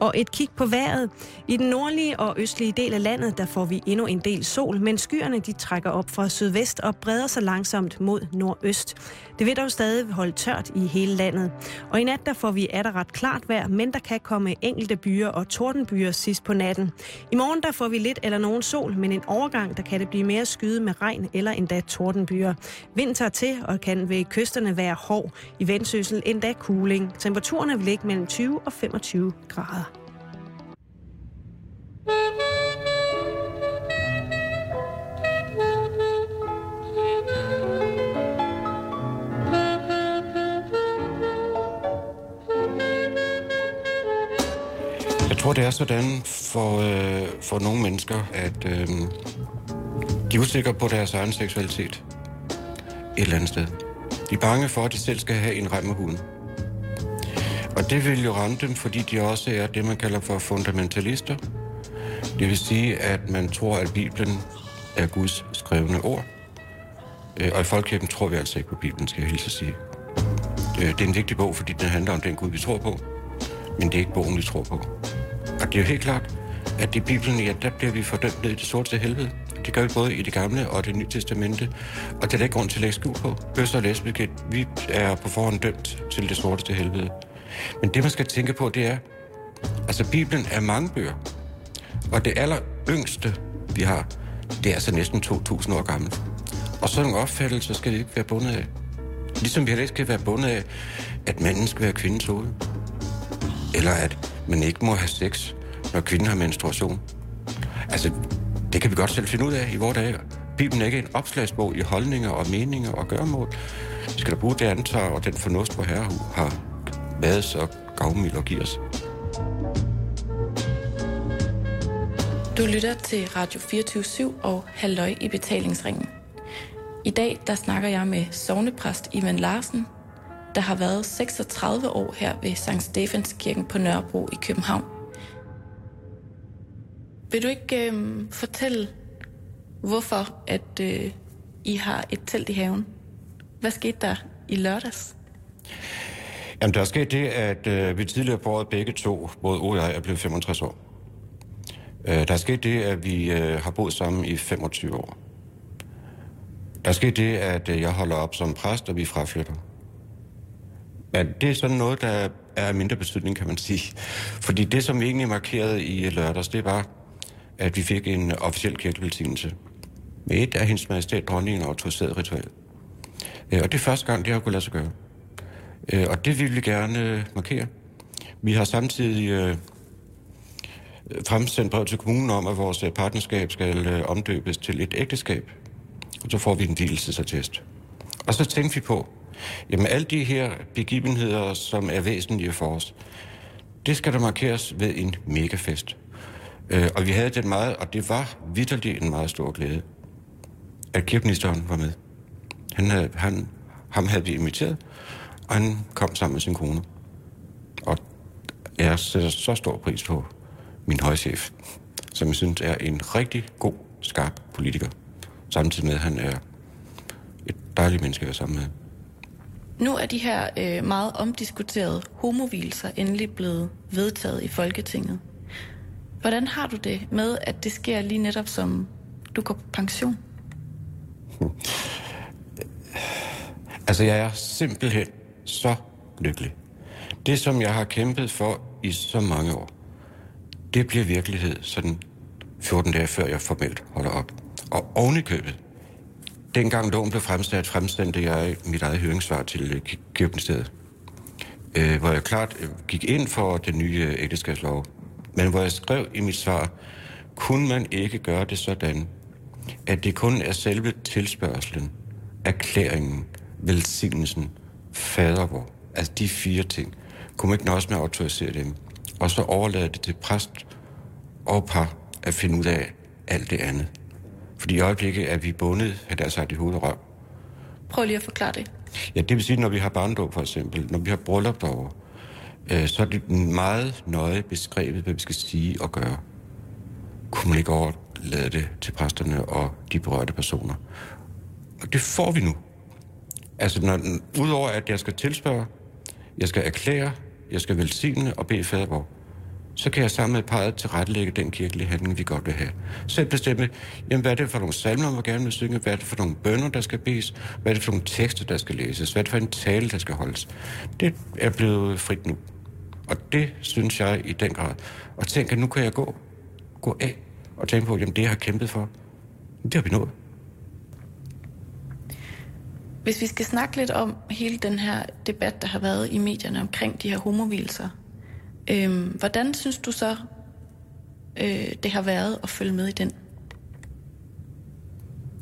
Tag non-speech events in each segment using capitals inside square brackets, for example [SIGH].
Og et kig på vejret. I den nordlige og østlige del af landet, der får vi endnu en del sol, men skyerne de trækker op fra sydvest og breder sig langsomt mod nordøst. Det vil dog stadig holde tørt i hele landet. Og i nat der får vi er ret klart vejr, men der kan komme enkelte byer og tordenbyer sidst på natten. I morgen der får vi lidt eller nogen sol, men en overgang der kan det blive mere skyde med regn eller endda tordenbyer. Vind tager til og kan ved kysterne være hård. I Vendsyssel endda cooling. Temperaturerne vil ligge mellem 20 og 25 grader tror, det er sådan for, øh, for nogle mennesker, at øh, de er usikre på deres egen seksualitet et eller andet sted. De er bange for, at de selv skal have en rem af huden. Og det vil jo ramme dem, fordi de også er det, man kalder for fundamentalister. Det vil sige, at man tror, at Bibelen er Guds skrevne ord. Øh, og i Folkekirken tror vi altså ikke på Bibelen, skal jeg hilse at sige. Øh, det er en vigtig bog, fordi den handler om den Gud, vi tror på. Men det er ikke bogen, vi tror på. Og det er jo helt klart, at i Bibelen, ja, der bliver vi fordømt ned i det sorte helvede. Det gør vi både i det gamle og det nye testamente. Og det er der ikke grund til at lægge skjul på. Bøs og lesbiske, vi er på forhånd dømt til det sorte helvede. Men det, man skal tænke på, det er, altså Bibelen er mange bøger. Og det aller yngste, vi har, det er altså næsten 2.000 år gammelt. Og sådan en opfattelse skal vi ikke være bundet af. Ligesom vi heller ikke skal være bundet af, at manden skal være kvindens hoved. Eller at man ikke må have sex, når kvinden har menstruation. Altså, det kan vi godt selv finde ud af i vores dage. Bibelen er ikke en opslagsbog i holdninger og meninger og gørmål. Vi skal da bruge det ansvar og den fornuft, hvor Herre har været så gavmild og giver os. Du lytter til Radio 24 og Halløj i betalingsringen. I dag der snakker jeg med sovnepræst Ivan Larsen, der har været 36 år her ved St. Stefans Kirken på Nørrebro i København. Vil du ikke øh, fortælle, hvorfor at øh, I har et telt i haven? Hvad skete der i lørdags? Jamen, der skete det, at øh, vi tidligere på året begge to, både O og jeg, er blevet 65 år. Øh, der er sket det, at vi øh, har boet sammen i 25 år. Der er sket det, at øh, jeg holder op som præst, og vi fraflytter. Ja, det er sådan noget, der er mindre betydning, kan man sige. Fordi det, som vi egentlig markerede i lørdags, det var, at vi fik en officiel kirkevelsignelse med et af hendes majestæt dronningen autoriseret ritual. Øh, og det er første gang, det har kunnet lade sig gøre. Øh, og det vil vi gerne markere. Vi har samtidig øh, Øh, fremsendt brev til kommunen om, at vores øh, partnerskab skal øh, omdøbes til et ægteskab. Og så får vi en hvielsesattest. Og så tænkte vi på, Jamen alle de her begivenheder, som er væsentlige for os, det skal der markeres ved en megafest. Og vi havde den meget, og det var vidderligt en meget stor glæde, at kirkeministeren var med. Han havde, han, ham havde vi inviteret, og han kom sammen med sin kone. Og jeg sætter så stor pris på min højchef, som jeg synes er en rigtig god, skarp politiker. Samtidig med, at han er et dejligt menneske at være sammen med. Nu er de her øh, meget omdiskuterede homovilser endelig blevet vedtaget i Folketinget. Hvordan har du det med, at det sker lige netop som du går på pension? [LAUGHS] Altså, jeg er simpelthen så lykkelig. Det, som jeg har kæmpet for i så mange år, det bliver virkelighed sådan 14 dage før jeg formelt holder op. Og oven i købet, Dengang loven blev fremsat, fremstillede jeg mit eget høringssvar til øh, Kirkenstedet, øh, hvor jeg klart øh, gik ind for den nye øh, ægteskabslov. Men hvor jeg skrev i mit svar, kunne man ikke gøre det sådan, at det kun er selve tilspørgselen, erklæringen, velsignelsen, fadervor, altså de fire ting, kunne man ikke nøjes med at autorisere dem, og så overlade det til præst og par at finde ud af alt det andet. Fordi i øjeblikket er vi bundet af deres sagt i hoved og røv. Prøv lige at forklare det. Ja, det vil sige, når vi har barndåb for eksempel, når vi har bryllup derovre, øh, så er det meget nøje beskrevet, hvad vi skal sige og gøre. Kunne man ikke overlade det til præsterne og de berørte personer? Og det får vi nu. Altså, når, udover at jeg skal tilspørge, jeg skal erklære, jeg skal velsigne og bede fadervor, så kan jeg sammen med parret tilrettelægge den kirkelige handling, vi godt vil have. Selv bestemme, jamen, hvad er det for nogle salmer, man gerne vil synge, hvad er det for nogle bønder, der skal bes, hvad er det for nogle tekster, der skal læses, hvad er det for en tale, der skal holdes. Det er blevet frit nu. Og det synes jeg i den grad. Og tænk, at nu kan jeg gå, gå af og tænke på, jamen det, jeg har kæmpet for, det har vi nået. Hvis vi skal snakke lidt om hele den her debat, der har været i medierne omkring de her homovilser, øh, hvordan synes du så, øh, det har været at følge med i den?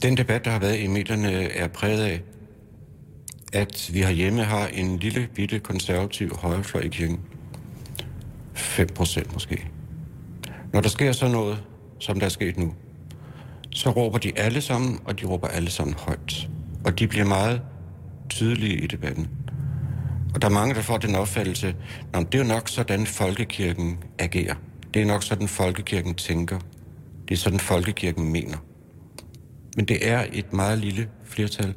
Den debat, der har været i medierne, er præget af, at vi herhjemme har en lille bitte konservativ højrefløj i kirken. 5 procent måske. Når der sker sådan noget, som der er sket nu, så råber de alle sammen, og de råber alle sammen højt. Og de bliver meget tydelige i debatten. Og der er mange, der får den opfattelse, at det er jo nok sådan, folkekirken agerer. Det er nok sådan, folkekirken tænker. Det er sådan, folkekirken mener. Men det er et meget lille flertal,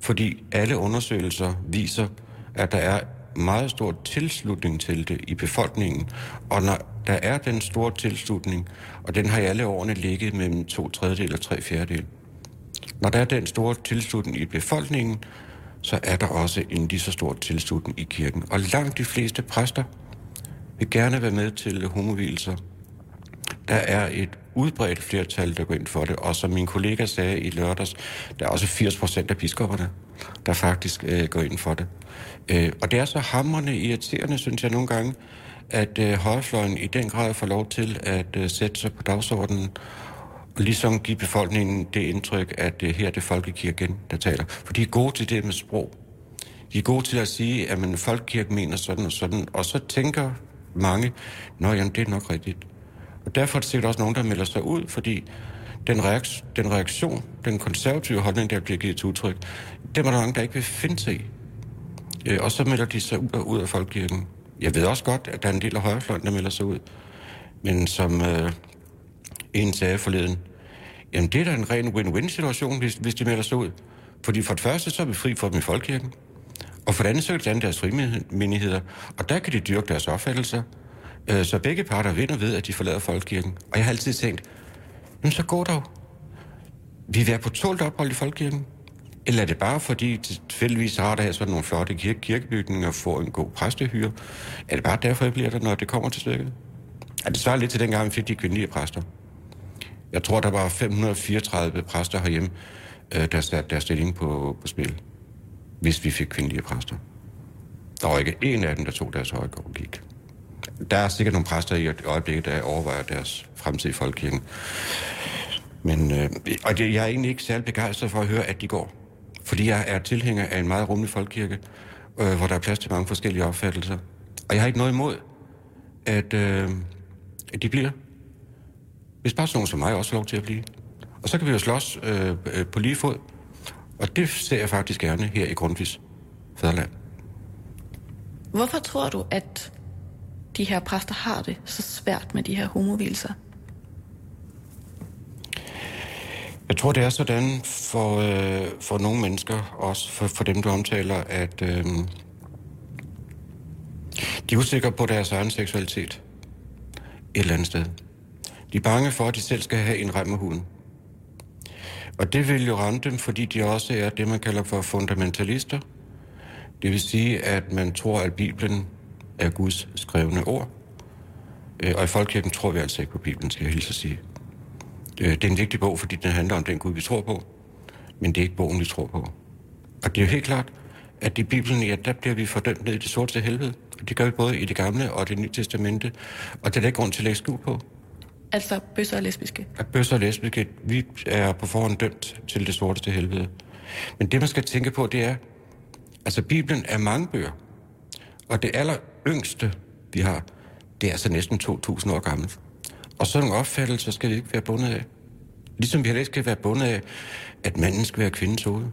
fordi alle undersøgelser viser, at der er meget stor tilslutning til det i befolkningen. Og når der er den store tilslutning, og den har i alle årene ligget mellem to tredjedel og tre fjerdedel. Når der er den store tilslutning i befolkningen, så er der også en lige så stor tilslutning i kirken. Og langt de fleste præster vil gerne være med til homovilser. Der er et udbredt flertal, der går ind for det, og som min kollega sagde i lørdags, der er også 80 procent af biskopperne, der faktisk øh, går ind for det. Øh, og det er så hammerne irriterende, synes jeg nogle gange, at øh, højrefløjen i den grad får lov til at øh, sætte sig på dagsordenen ligesom give befolkningen det indtryk, at det her er det folkekirken, der taler. For de er gode til det med sprog. De er gode til at sige, at man folkekirken mener sådan og sådan, og så tænker mange, nå jamen, det er nok rigtigt. Og derfor er det sikkert også nogen, der melder sig ud, fordi den, reaktion, den reaktion, den konservative holdning, der bliver givet til udtryk, det er der mange, der ikke vil finde sig i. Øh, og så melder de sig ud, ud af folkekirken. Jeg ved også godt, at der er en del af højrefløjen, der melder sig ud. Men som øh, en sagde forleden, jamen det er da en ren win-win-situation, hvis, hvis de melder sig ud. Fordi for det første, så er vi fri for dem i folkekirken. Og for det andet, så kan de danne deres frimenigheder. Og der kan de dyrke deres opfattelser. Øh, så begge parter vinder ved, at de forlader folkekirken. Og jeg har altid tænkt, jamen så går dog. Vi er på tålt ophold i folkekirken. Eller er det bare fordi tilfældigvis har der sådan nogle flotte kirke, kirkebygninger og får en god præstehyre? Er det bare derfor, jeg bliver der, når det kommer til stykket? Er det svarer lidt til dengang, vi fik de kvindelige præster. Jeg tror, der var 534 præster herhjemme, øh, der satte deres stilling på, på spil, hvis vi fik kvindelige præster. Der var ikke en af dem, der tog deres høje og gik. Der er sikkert nogle præster i øjeblikket, der overvejer deres fremtid i folkekirken. Men, øh, og det, jeg er egentlig ikke særlig begejstret for at høre, at de går. Fordi jeg er tilhænger af en meget rummelig folkekirke, øh, hvor der er plads til mange forskellige opfattelser. Og jeg har ikke noget imod, at, øh, at de bliver. Hvis bare sådan nogen som mig også får lov til at blive. Og så kan vi jo slås øh, øh, på lige fod. Og det ser jeg faktisk gerne her i Grundtvigs fædreland. Hvorfor tror du, at de her præster har det så svært med de her homovilser? Jeg tror, det er sådan for, øh, for nogle mennesker, også for, for dem, du omtaler, at øh, de er usikre på deres egen seksualitet et eller andet sted. De er bange for, at de selv skal have en rem af. Og det vil jo ramme dem, fordi de også er det, man kalder for fundamentalister. Det vil sige, at man tror, at Bibelen er Guds skrevne ord. Øh, og i Folkekirken tror vi altså ikke på Bibelen, skal jeg hilse at sige. Øh, det er en vigtig bog, fordi den handler om den Gud, vi tror på. Men det er ikke bogen, vi tror på. Og det er jo helt klart, at i Bibelen, ja, der bliver vi fordømt ned i det sorte helvede. Og det gør vi både i det gamle og det nye testamente. Og det er der ikke grund til at lægge skjul på. Altså bøsser og lesbiske? At bøsser og lesbiske, vi er på forhånd dømt til det sorteste helvede. Men det, man skal tænke på, det er, altså Bibelen er mange bøger. Og det aller yngste, vi har, det er altså næsten 2.000 år gammelt. Og sådan nogle opfattelser skal vi ikke være bundet af. Ligesom vi heller ikke skal være bundet af, at manden skal være kvindens hoved.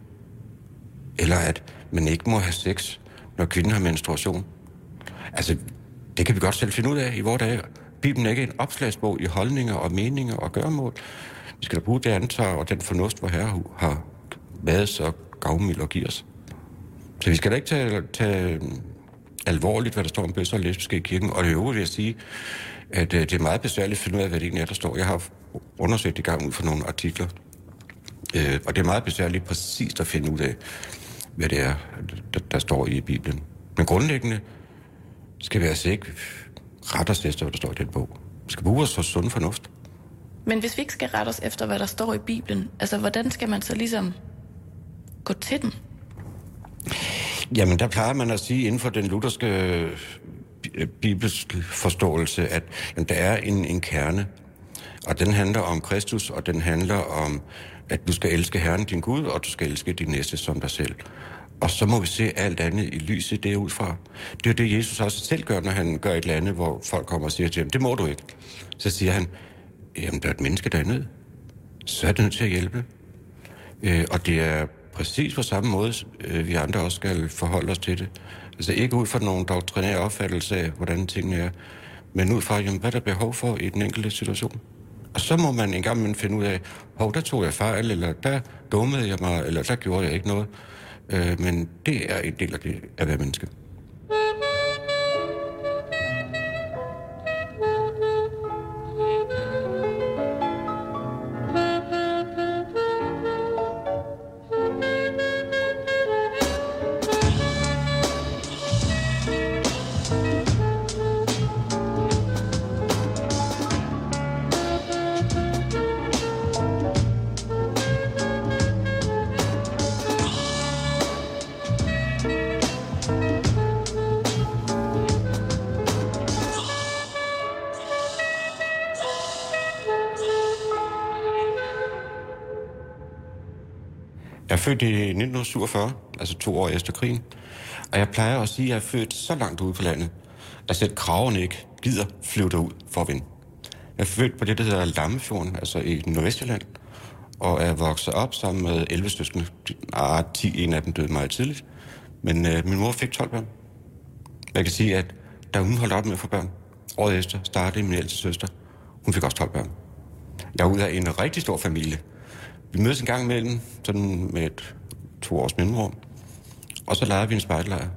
Eller at man ikke må have sex, når kvinden har menstruation. Altså, det kan vi godt selv finde ud af i vores dage. Bibelen er ikke en opslagsbog i holdninger og meninger og gørmål. Vi skal da bruge det ansvar og den fornuft, hvor Herre har været så gavmild og giver os. Så vi skal da ikke tage, tage alvorligt, hvad der står om bøsser og lesbiske i kirken. Og det øvrigt vil jeg sige, at øh, det er meget besværligt at finde ud af, hvad det egentlig er, der står. Jeg har undersøgt i gang ud for nogle artikler, øh, og det er meget besværligt præcist at finde ud af, hvad det er, der, der står i Bibelen. Men grundlæggende skal vi altså ikke rette os efter, hvad der står i den bog. Vi skal bruge os for sund fornuft. Men hvis vi ikke skal rette os efter, hvad der står i Bibelen, altså hvordan skal man så ligesom gå til den? Jamen, der plejer man at sige inden for den lutherske øh, bibelske forståelse, at jamen, der er en, en kerne, og den handler om Kristus, og den handler om, at du skal elske Herren din Gud, og du skal elske din næste som dig selv. Og så må vi se alt andet i lyset derudfra. Det er det, Jesus også selv gør, når han gør et eller andet, hvor folk kommer og siger til ham, det må du ikke. Så siger han, jamen der er et menneske, der er nød. Så er det nødt til at hjælpe. Øh, og det er præcis på samme måde, øh, vi andre også skal forholde os til det. Altså ikke ud fra nogen doktrinær opfattelse af, hvordan tingene er, men ud fra, jamen, hvad der er behov for i den enkelte situation. Og så må man engang finde ud af, hov, der tog jeg fejl, eller der dummede jeg mig, eller der gjorde jeg ikke noget. Øh, men det er en del af det at være menneske. Født i 1947, altså to år efter krigen. Og jeg plejer at sige, at jeg er født så langt ude på landet, at selv kraverne ikke gider flyve derud for at vinde. Jeg er født på det, der hedder Lammefjorden, altså i Nordvestjylland, og er vokset op sammen med 11 søskende. Ah, 10, en af dem døde meget tidligt. Men øh, min mor fik 12 børn. Jeg kan sige, at da hun holdt op med at få børn, året efter startede min ældste søster. Hun fik også 12 børn. Jeg er ud af en rigtig stor familie, vi mødes en gang imellem, sådan med et to års mellemrum, og så leger vi en spejllejr.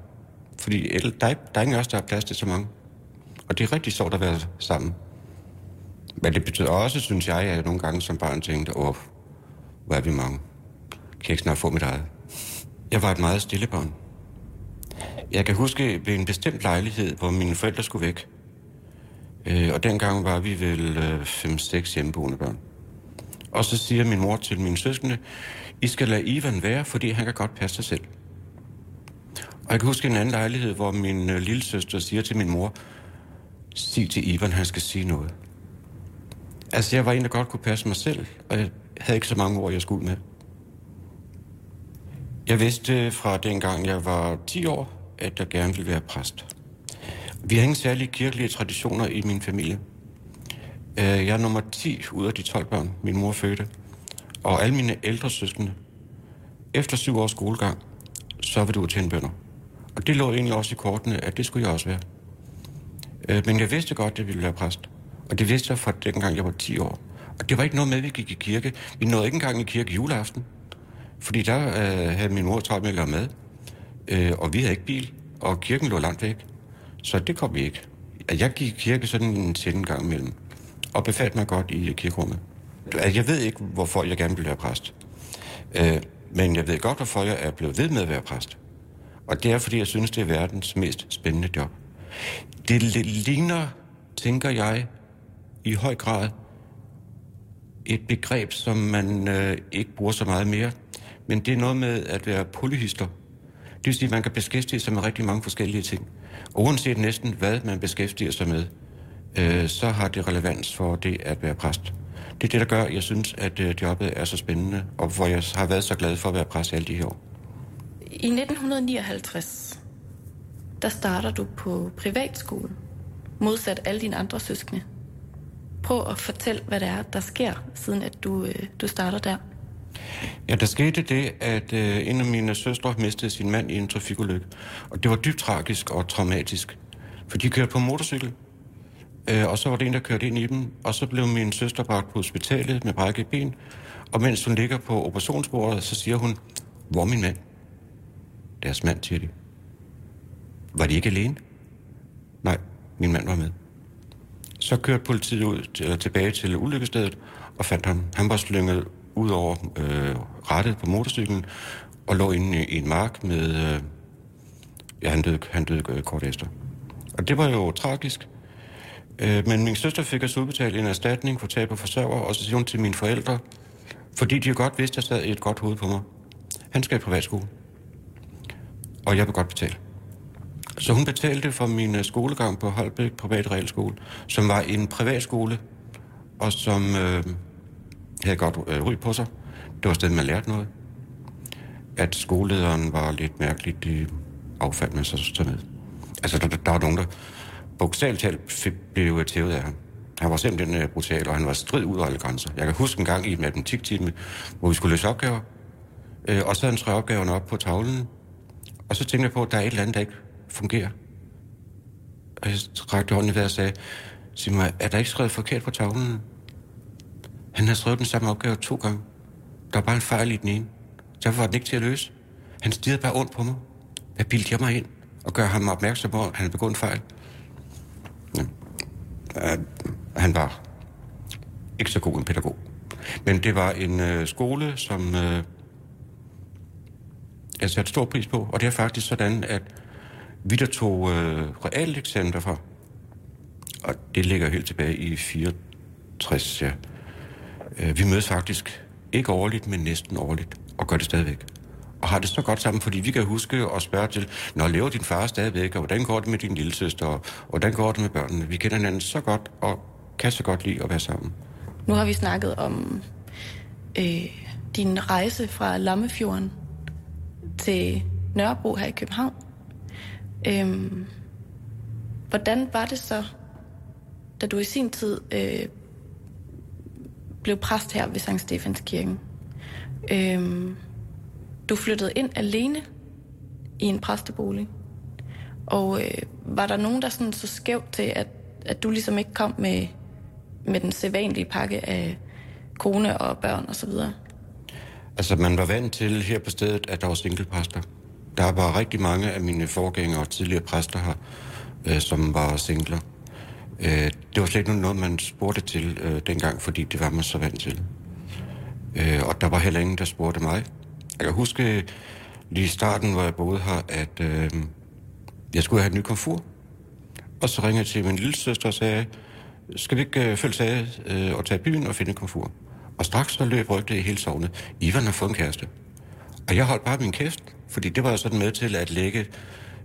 Fordi der er, der er ingen os, der har plads til så mange. Og det er rigtig sjovt at være sammen. Men det betyder også, synes jeg, at jeg nogle gange som barn tænkte, åh, hvor er vi mange. Kan jeg ikke snart få mit eget? Jeg var et meget stille barn. Jeg kan huske ved en bestemt lejlighed, hvor mine forældre skulle væk. Øh, og dengang var vi vel 5-6 øh, hjemmeboende børn. Og så siger min mor til mine søskende, I skal lade Ivan være, fordi han kan godt passe sig selv. Og jeg kan huske en anden lejlighed, hvor min øh, lille søster siger til min mor, sig til Ivan, han skal sige noget. Altså, jeg var en, der godt kunne passe mig selv, og jeg havde ikke så mange ord, jeg skulle med. Jeg vidste fra dengang, jeg var 10 år, at jeg gerne ville være præst. Vi har ingen særlige kirkelige traditioner i min familie. Øh, jeg er nummer 10 ud af de 12 børn, min mor fødte. Og alle mine ældre søskende, efter syv års skolegang, så vil du til en bønder. Og det lå egentlig også i kortene, at det skulle jeg også være. Øh, men jeg vidste godt, at jeg ville være præst. Og det vidste jeg fra dengang, jeg var 10 år. Og det var ikke noget med, at vi gik i kirke. Vi nåede ikke engang i kirke juleaften. Fordi der øh, havde min mor travlt med at lave mad. Øh, og vi havde ikke bil, og kirken lå langt væk. Så det kom vi ikke. Jeg gik i kirke sådan en sjældent gang imellem og befandt mig godt i kirkerummet. Altså, jeg ved ikke, hvorfor jeg gerne vil være præst. Øh, men jeg ved godt, hvorfor jeg er blevet ved med at være præst. Og det er, fordi jeg synes, det er verdens mest spændende job. Det ligner, tænker jeg, i høj grad et begreb, som man øh, ikke bruger så meget mere. Men det er noget med at være polyhister. Det vil sige, at man kan beskæftige sig med rigtig mange forskellige ting. Og uanset næsten, hvad man beskæftiger sig med, øh, så har det relevans for det at være præst. Det er det, der gør, at jeg synes, at øh, jobbet er så spændende, og hvor jeg har været så glad for at være præst alle de her år. I 1959, der starter du på privatskole, modsat alle dine andre søskende. Prøv at fortælle, hvad det er, der sker, siden at du, øh, du starter der. Ja, der skete det, at øh, en af mine søstre mistede sin mand i en trafikulykke. Og det var dybt tragisk og traumatisk. For de kørte på motorcykel, Øh, og så var det en, der kørte ind i dem, og så blev min søster bragt på hospitalet med brækket ben, og mens hun ligger på operationsbordet, så siger hun, hvor min mand? Deres mand, siger de. Var de ikke alene? Nej, min mand var med. Så kørte politiet ud, eller tilbage til ulykkestedet og fandt ham. Han var slynget ud over øh, rettet på motorcyklen og lå inde i en mark med... Øh, ja, han døde, han døde øh, kort efter. Og det var jo tragisk. Øh, men min søster fik også udbetalt en erstatning for tab og forsørger, og så siger hun til mine forældre, fordi de jo godt vidste, at jeg sad i et godt hoved på mig. Han skal i privatskole. Og jeg vil godt betale. Så hun betalte for min øh, skolegang på Holbæk Privat Realskole, som var en privatskole, og som øh, havde godt øh, ry på sig. Det var stedet, man lærte noget. At skolelederen var lidt mærkeligt i affald, man så med. Altså, der, der var nogen, der bogstaveligt talt blev tævet af ham. Han var simpelthen øh, brutal, og han var strid ud af alle grænser. Jeg kan huske en gang i et matematiktime, hvor vi skulle løse opgaver, øh, og så han skrev opgaverne op på tavlen, og så tænkte jeg på, at der er et eller andet, der ikke fungerer. Og jeg rakte hånden i vejret og sagde, sig mig, er der ikke skrevet forkert på tavlen? Han har skrevet den samme opgave to gange. Der var bare en fejl i den ene. Derfor var den ikke til at løse. Han stirrede bare ondt på mig. Jeg bildte jeg mig ind og gør ham opmærksom på, at han havde begået en fejl at Han var ikke så god en pædagog. Men det var en øh, skole, som øh, jeg satte stor pris på. Og det er faktisk sådan, at vi der tog øh, realeksamen derfra, og det ligger helt tilbage i 64, ja. Øh, vi mødes faktisk ikke årligt, men næsten årligt, og gør det stadigvæk. Og har det så godt sammen, fordi vi kan huske og spørge til, når lever din far stadigvæk, og hvordan går det med din lille søster, og hvordan går det med børnene? Vi kender hinanden så godt, og kan så godt lide at være sammen. Nu har vi snakket om øh, din rejse fra Lammefjorden til Nørrebro her i København. Øhm, hvordan var det så, da du i sin tid øh, blev præst her ved Sankt Stefans Kirken? Øhm, du flyttede ind alene i en præstebolig. Og øh, var der nogen, der sådan så skævt til, at, at du ligesom ikke kom med, med den sædvanlige pakke af kone og børn osv.? Altså, man var vant til her på stedet, at der var singlepræster. Der var rigtig mange af mine forgængere og tidligere præster her, øh, som var singler. Øh, det var slet ikke noget, man spurgte til øh, dengang, fordi det var man så vant til. Øh, og der var heller ingen, der spurgte mig. Jeg kan huske lige i starten, hvor jeg boede her, at øh, jeg skulle have en ny komfur. Og så ringede jeg til min lille søster og sagde, skal vi ikke øh, følge sig øh, og tage byen og finde en komfur? Og straks så løb rygtet i hele sovnet. Ivan har fået en kæreste. Og jeg holdt bare min kæft, fordi det var sådan med til at lægge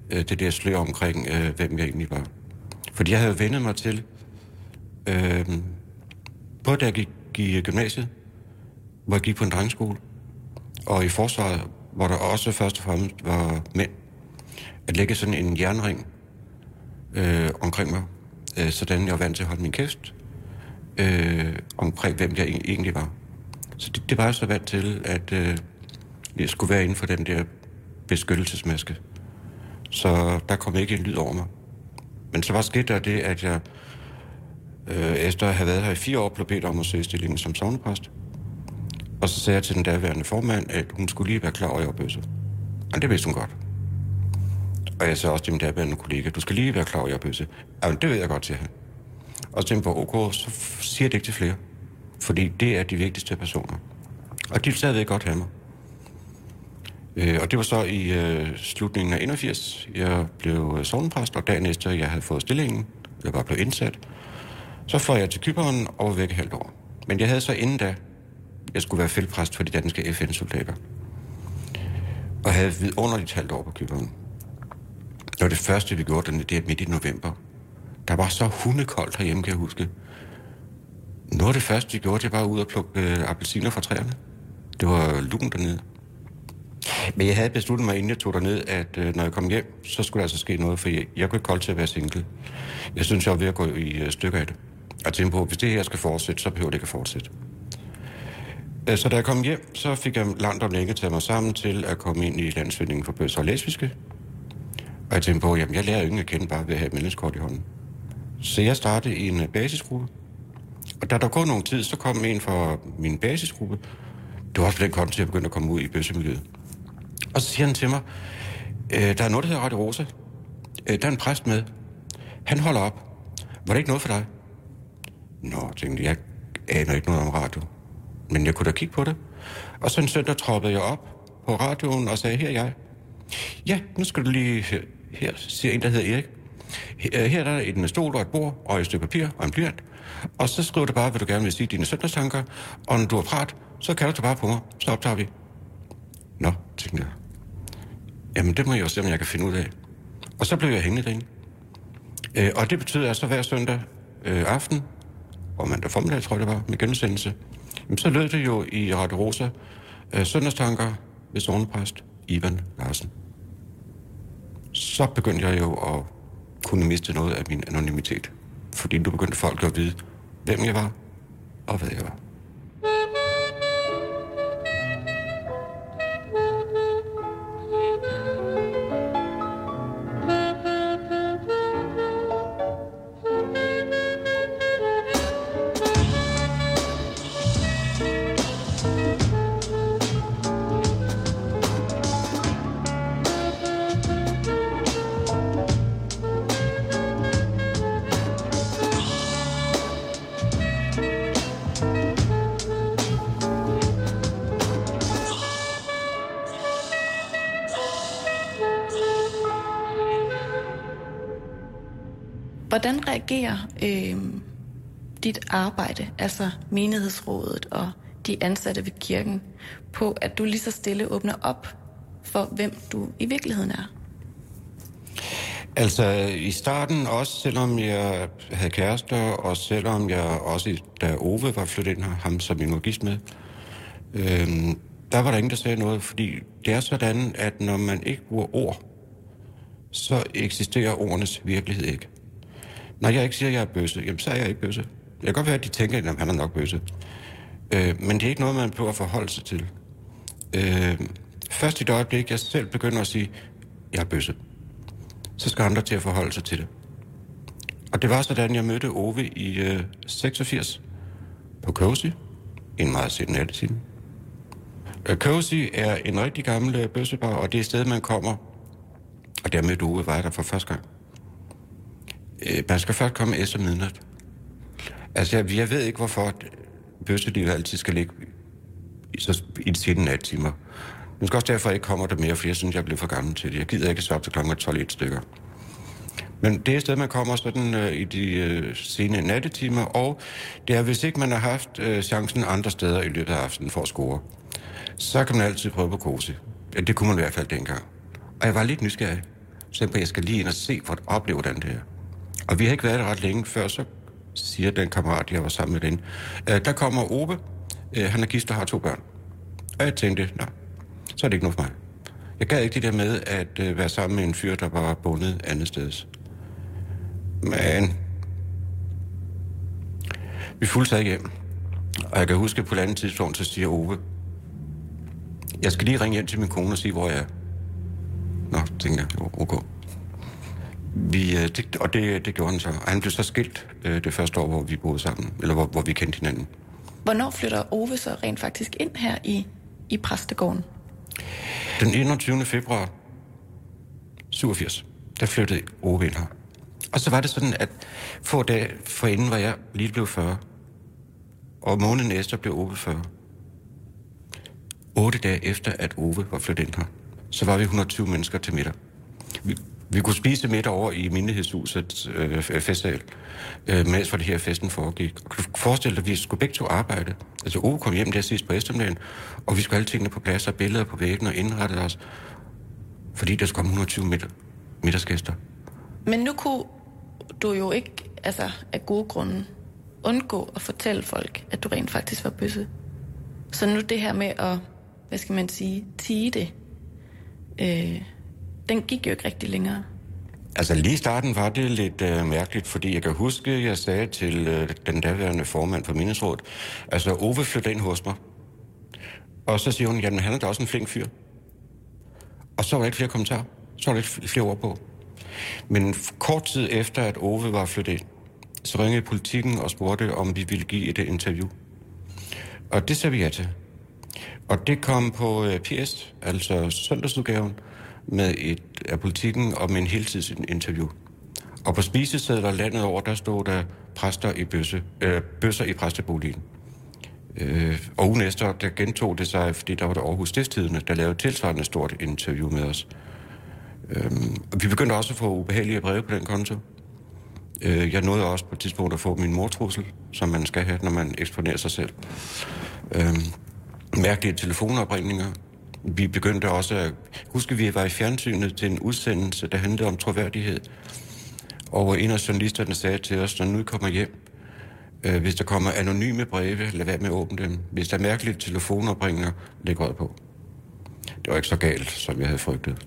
øh, det der slør omkring, øh, hvem jeg egentlig var. Fordi jeg havde vendet mig til, øh, både da jeg gik i gymnasiet, hvor jeg gik på en drengskole, og i forsvaret, hvor der også først og fremmest var mænd, at lægge sådan en jernring øh, omkring mig, øh, sådan jeg var vant til at holde min kæft, øh, omkring hvem jeg egentlig var. Så det, det var jeg så vant til, at øh, jeg skulle være inden for den der beskyttelsesmaske. Så der kom ikke en lyd over mig. Men så var sket der det, at jeg øh, efter at have været her i fire år, blev bedt om at søge stillingen som sovnepræst. Og så sagde jeg til den daværende formand, at hun skulle lige være klar over, at jeg var bøsse. Og det vidste hun godt. Og jeg sagde også til min daværende kollega, du skal lige være klar over, at jeg er bøsse. Jamen, det ved jeg godt, til han. Og så tænkte på, ok, så siger det ikke til flere. Fordi det er de vigtigste personer. Og de vil stadigvæk godt have mig. Øh, og det var så i øh, slutningen af 81, jeg blev øh, sovnepræst, og dagen efter jeg havde fået stillingen, jeg var blevet indsat, så fløj jeg til Kyberen og var væk et halvt år. Men jeg havde så inden da, jeg skulle være feltpræst for de danske FN-soldater. Og havde vidunderligt halvt år på Kyberen. Det var det første, vi gjorde, den, det er midt i november. Der var så hundekoldt herhjemme, kan jeg huske. Noget af det første, vi gjorde, det var ud og plukke øh, appelsiner fra træerne. Det var lukken dernede. Men jeg havde besluttet mig, inden jeg tog derned, at øh, når jeg kom hjem, så skulle der altså ske noget, for jeg, jeg kunne ikke kolde til at være single. Jeg synes, jeg var ved at gå i øh, stykker af det. Og tænkte på, hvis det her skal fortsætte, så behøver det ikke at fortsætte. Øh, så da jeg kom hjem, så fik jeg langt om længe taget mig sammen til at komme ind i landsvindingen for bøsser og lesbiske. Og jeg tænkte på, jamen jeg lærer ingen at kende bare ved at have et menneskekort i hånden. Så jeg startede i en øh, basisgruppe. Og da der går nogen tid, så kom en fra min basisgruppe. Det var også på den kom til at begynde at komme ud i bøssemiljøet. Og så siger han til mig, øh, der er noget, der hedder Radio Rosa. Der er en præst med. Han holder op. Var det ikke noget for dig? Nå, tænkte jeg, jeg aner ikke noget om radio. Men jeg kunne da kigge på det. Og så en søndag troppede jeg op på radioen og sagde, her er jeg. Ja, nu skal du lige... Her, her siger en, der hedder Erik. Her, øh, her er der en stol og et bord og et stykke papir og en blyant. Og så skriver du bare, hvad du gerne vil sige, dine søndagstanker. Og når du har prat, så kalder du bare på mig. Så optager vi. Nå, tænkte jeg. Jamen, det må jeg jo se, om jeg kan finde ud af. Og så blev jeg hængende derinde. Øh, og det betyder altså hver søndag øh, aften, og mandag formiddag, tror jeg det var, med genudsendelse, så lød det jo i Radio Rosa, øh, søndagstanker ved sovnepræst Ivan Larsen. Så begyndte jeg jo at kunne miste noget af min anonymitet. Fordi nu begyndte folk at vide, hvem jeg var, og hvad jeg var. Hvordan reagerer øh, dit arbejde, altså menighedsrådet og de ansatte ved kirken, på at du lige så stille åbner op for, hvem du i virkeligheden er? Altså i starten, også selvom jeg havde kærester, og selvom jeg også, da Ove var flyttet ind her, ham som jeg var gift med, øh, der var der ingen, der sagde noget, fordi det er sådan, at når man ikke bruger ord, så eksisterer ordenes virkelighed ikke. Når jeg ikke siger, at jeg er bøsse, jamen så er jeg ikke bøsse. Det kan godt være, at de tænker, at han er nok bøsse. Øh, men det er ikke noget, man behøver at forholde sig til. Øh, først i det øjeblik, jeg selv begynder at sige, at jeg er bøsse, så skal andre til at forholde sig til det. Og det var sådan, jeg mødte Ove i øh, 86 på Cozy, en meget sen nattetime. Øh, Cozy er en rigtig gammel øh, bøssebar, og det er et sted, man kommer, og der mødte Ove, var jeg der for første gang. Øh, man skal først komme efter midnat. Altså, jeg, jeg ved ikke, hvorfor bøsselivet altid skal ligge i, så, i de sene nattimer. Nu skal også derfor ikke kommer der mere, for jeg synes, jeg bliver for gammel til det. Jeg gider ikke så op til klokken 12 et stykker. Men det er et sted, man kommer sådan øh, i de øh, sene nattetimer, og det er, hvis ikke man har haft øh, chancen andre steder i løbet af aftenen for at score, så kan man altid prøve på kose. Ja, det kunne man i hvert fald dengang. Og jeg var lidt nysgerrig. Så jeg, jeg skal lige ind og se, for at opleve, hvordan det er. Og vi har ikke været der ret længe, før så siger den kammerat, jeg var sammen med den. Øh, der kommer Ove. Øh, han er gift og har to børn. Og jeg tænkte, nej, så er det ikke noget for mig. Jeg gad ikke det der med at øh, være sammen med en fyr, der var bundet andet sted. Men vi fulgte hjem. Og jeg kan huske, at på et andet tidspunkt, så siger Ove, jeg skal lige ringe hjem til min kone og sige, hvor jeg er. Nå, tænker jeg, okay. Vi, øh, det, og det, det gjorde han så. Og han blev så skilt øh, det første år, hvor vi boede sammen, eller hvor, hvor vi kendte hinanden. Hvornår flytter Ove så rent faktisk ind her i, i præstegården? Den 21. februar 87, der flyttede Ove ind her. Og så var det sådan, at få dage forinden var jeg lige blevet 40. Og måneden efter blev Ove 40. Otte dage efter, at Ove var flyttet ind her, så var vi 120 mennesker til middag. Vi, vi kunne spise midt over i Mindehedshuset øh, øh, festsal, øh, mens for det her festen foregik. Og du forestille dig, at vi skulle begge to arbejde. Altså Ove kom hjem der sidst på eftermiddagen, og vi skulle alle tingene på plads og billeder på væggen og indrette os, fordi der skulle komme 120 middag, middagsgæster. Men nu kunne du jo ikke, altså af gode grunde, undgå at fortælle folk, at du rent faktisk var bøsse. Så nu det her med at, hvad skal man sige, tige det, øh, den gik jo ikke rigtig længere. Altså lige i starten var det lidt øh, mærkeligt, fordi jeg kan huske, jeg sagde til øh, den daværende formand for Mindesrådet, altså Ove flyttede ind hos mig. Og så siger hun, jamen han er da også en flink fyr. Og så var der ikke flere kommentarer. Så var der ikke flere ord på. Men kort tid efter, at Ove var flyttet ind, så ringede politikken og spurgte, om vi ville give et interview. Og det sagde vi ja til. Og det kom på øh, PS, altså søndagsudgaven, med et af politikken og med en heltidsinterview. Og på spisesedler landet over, der stod der præster i bøsse, øh, bøsser i præsteboligen. Øh, og ugen efter, der gentog det sig, fordi der var det Aarhus Stiftstidende, der lavede tilsvarende stort interview med os. Øh, vi begyndte også at få ubehagelige breve på den konto. Øh, jeg nåede også på et tidspunkt at få min mortrussel, som man skal have, når man eksponerer sig selv. Øh, mærkelige telefonopringninger. Vi begyndte også at... Huske, vi var i fjernsynet til en udsendelse, der handlede om troværdighed. Og en af journalisterne sagde til os, når nu I kommer hjem, øh, hvis der kommer anonyme breve, lad være med at åbne dem. Hvis der er mærkelige telefonopringninger, læg råd på. Det var ikke så galt, som jeg havde frygtet.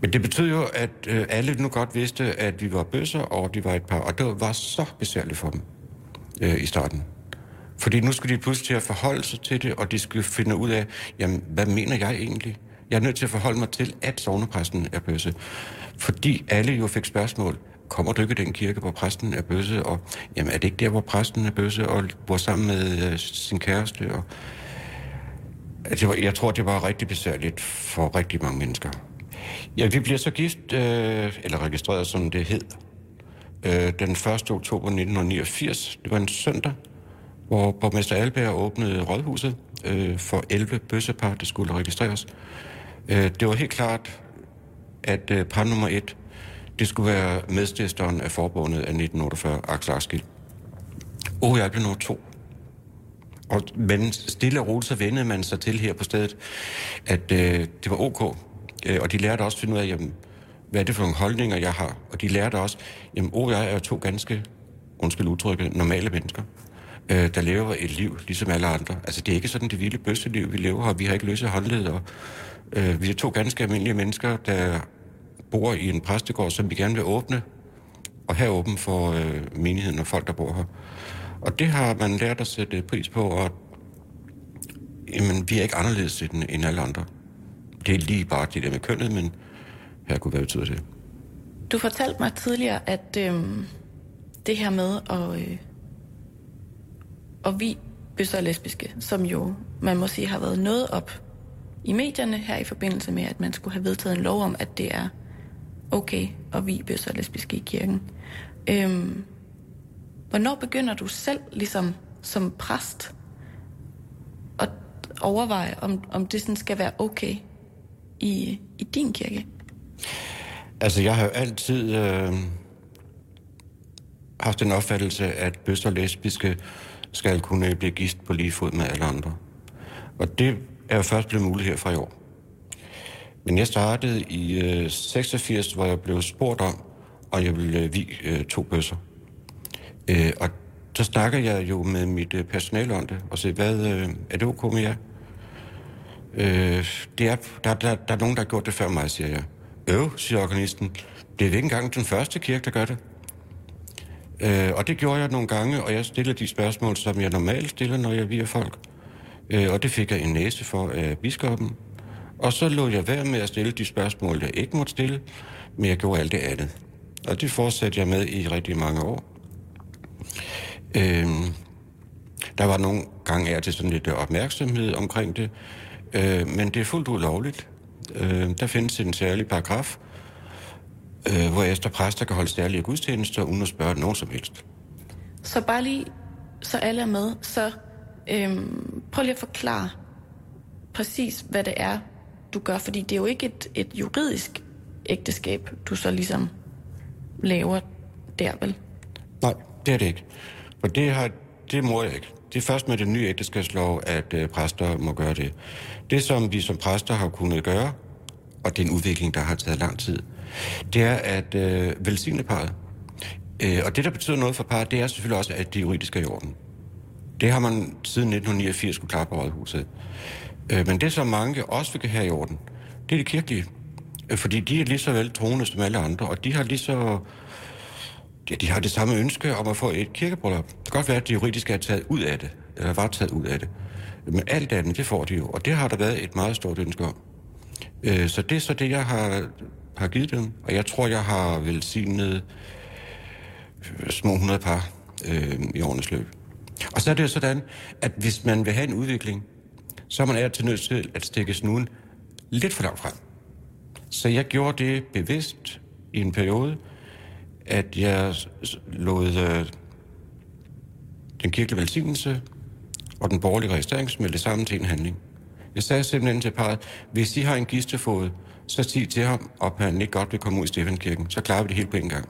Men det betød jo, at øh, alle nu godt vidste, at vi var bøsser, og de var et par, og det var så besværligt for dem øh, i starten. Fordi nu skulle de pludselig til at forholde sig til det, og de skulle finde ud af, jamen, hvad mener jeg egentlig? Jeg er nødt til at forholde mig til, at sovnepræsten er bøsse. Fordi alle jo fik spørgsmål. Kommer du ikke i den kirke, hvor præsten er bøsse? Og jamen, er det ikke der, hvor præsten er bøsse og bor sammen med øh, sin kæreste? Og, det var, jeg tror, det var rigtig besværligt for rigtig mange mennesker. Ja, vi bliver så gift, øh, eller registreret som det hed, øh, den 1. oktober 1989. Det var en søndag, hvor borgmester Alberg åbnede rådhuset øh, for 11 bøssepar, der skulle registreres. Øh, det var helt klart, at øh, par nummer 1, det skulle være medstifteren af forbundet af 1948, Axel Arskild. Og jeg blev nummer to. Og, men stille og roligt så vendede man sig til her på stedet, at øh, det var ok. Øh, og de lærte også at finde ud af, jamen, hvad er det for nogle holdninger, jeg har. Og de lærte også, at jeg er to ganske, undskyld udtrykket, normale mennesker øh, der lever et liv ligesom alle andre. Altså, det er ikke sådan det vilde bøsseliv, vi lever her. Vi har ikke løse håndleder. og øh, vi er to ganske almindelige mennesker, der bor i en præstegård, som vi gerne vil åbne, og have åben for øh, menigheden og folk, der bor her. Og det har man lært at sætte pris på, og jamen, vi er ikke anderledes end, end alle andre. Det er lige bare det der med kønnet, men her kunne være betyder det. Du fortalte mig tidligere, at øh, det her med at... Øh og vi bøsser og lesbiske, som jo, man må sige, har været noget op i medierne her i forbindelse med, at man skulle have vedtaget en lov om, at det er okay at vi bøsser og lesbiske i kirken. Øhm, hvornår begynder du selv, ligesom som præst, at overveje, om, om det sådan skal være okay i, i din kirke? Altså, jeg har jo altid øh, haft en opfattelse, at bøsser og lesbiske skal kunne øh, blive gift på lige fod med alle andre. Og det er jo først blevet muligt her fra i år. Men jeg startede i øh, 86, hvor jeg blev spurgt om, og jeg ville øh, vi øh, to bøsser. Øh, og så snakker jeg jo med mit øh, personale om det, og siger, hvad, øh, er det okay med jer? Øh, det er, der, der, der er nogen, der har gjort det før mig, siger jeg. Øv, siger organisten. Det er ikke engang den første kirke, der gør det. Øh, og det gjorde jeg nogle gange, og jeg stillede de spørgsmål, som jeg normalt stiller, når jeg virer folk. Øh, og det fik jeg en næse for af biskoppen. Og så lå jeg være med at stille de spørgsmål, jeg ikke måtte stille, men jeg gjorde alt det andet. Og det fortsatte jeg med i rigtig mange år. Øh, der var nogle gange er til sådan lidt opmærksomhed omkring det, øh, men det er fuldt ud lovligt. Øh, der findes en særlig paragraf, øh, hvor efter præster kan holde særlige gudstjenester, uden at spørge nogen som helst. Så bare lige, så alle er med, så øhm, prøv lige at forklare præcis, hvad det er, du gør, fordi det er jo ikke et, et juridisk ægteskab, du så ligesom laver der, vel? Nej, det er det ikke. For det, har, det må jeg ikke. Det er først med den nye ægteskabslov, at øh, præster må gøre det. Det, som vi som præster har kunnet gøre, og det er en udvikling, der har taget lang tid, det er at øh, velsigne parret. Øh, og det, der betyder noget for parret, det er selvfølgelig også, at det juridiske er i orden. Det har man siden 1989 skulle klare på rådhuset. Øh, men det, som mange også vil have i orden, det er det kirkelige. Øh, fordi de er lige så vel troende som alle andre, og de har lige så... Ja, de har det samme ønske om at få et kirkebryllup. Det kan godt være, at det juridiske er taget ud af det, eller var taget ud af det. Men alt andet, det får de jo, og det har der været et meget stort ønske om. Øh, så det er så det, jeg har har givet dem. Og jeg tror, jeg har velsignet øh, små 100 par øh, i årenes løb. Og så er det jo sådan, at hvis man vil have en udvikling, så er man til nødt til at stikke snuden lidt for langt frem. Så jeg gjorde det bevidst i en periode, at jeg lod øh, den kirkelige velsignelse og den borgerlige registrering smelte sammen til en handling. Jeg sagde simpelthen til parret, hvis I har en gistefod, så sig til ham, at han ikke godt vil komme ud i Stefankirken. Så klarer vi det helt på en gang.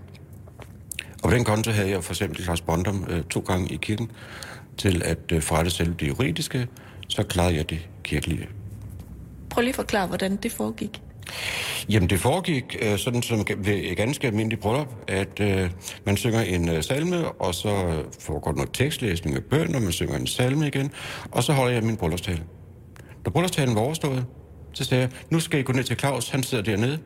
Og på den konto havde jeg for eksempel Lars Bondum øh, to gange i kirken til at øh, forrette selv det juridiske, så klarede jeg det kirkelige. Prøv lige at forklare, hvordan det foregik. Jamen, det foregik øh, sådan som ved et ganske almindeligt bryllup, at øh, man synger en øh, salme, og så foregår noget tekstlæsning af bøn, og man synger en salme igen, og så holder jeg min bryllupstale. Da bryllupstalen var overstået, så sagde jeg, nu skal I gå ned til Claus, han sidder dernede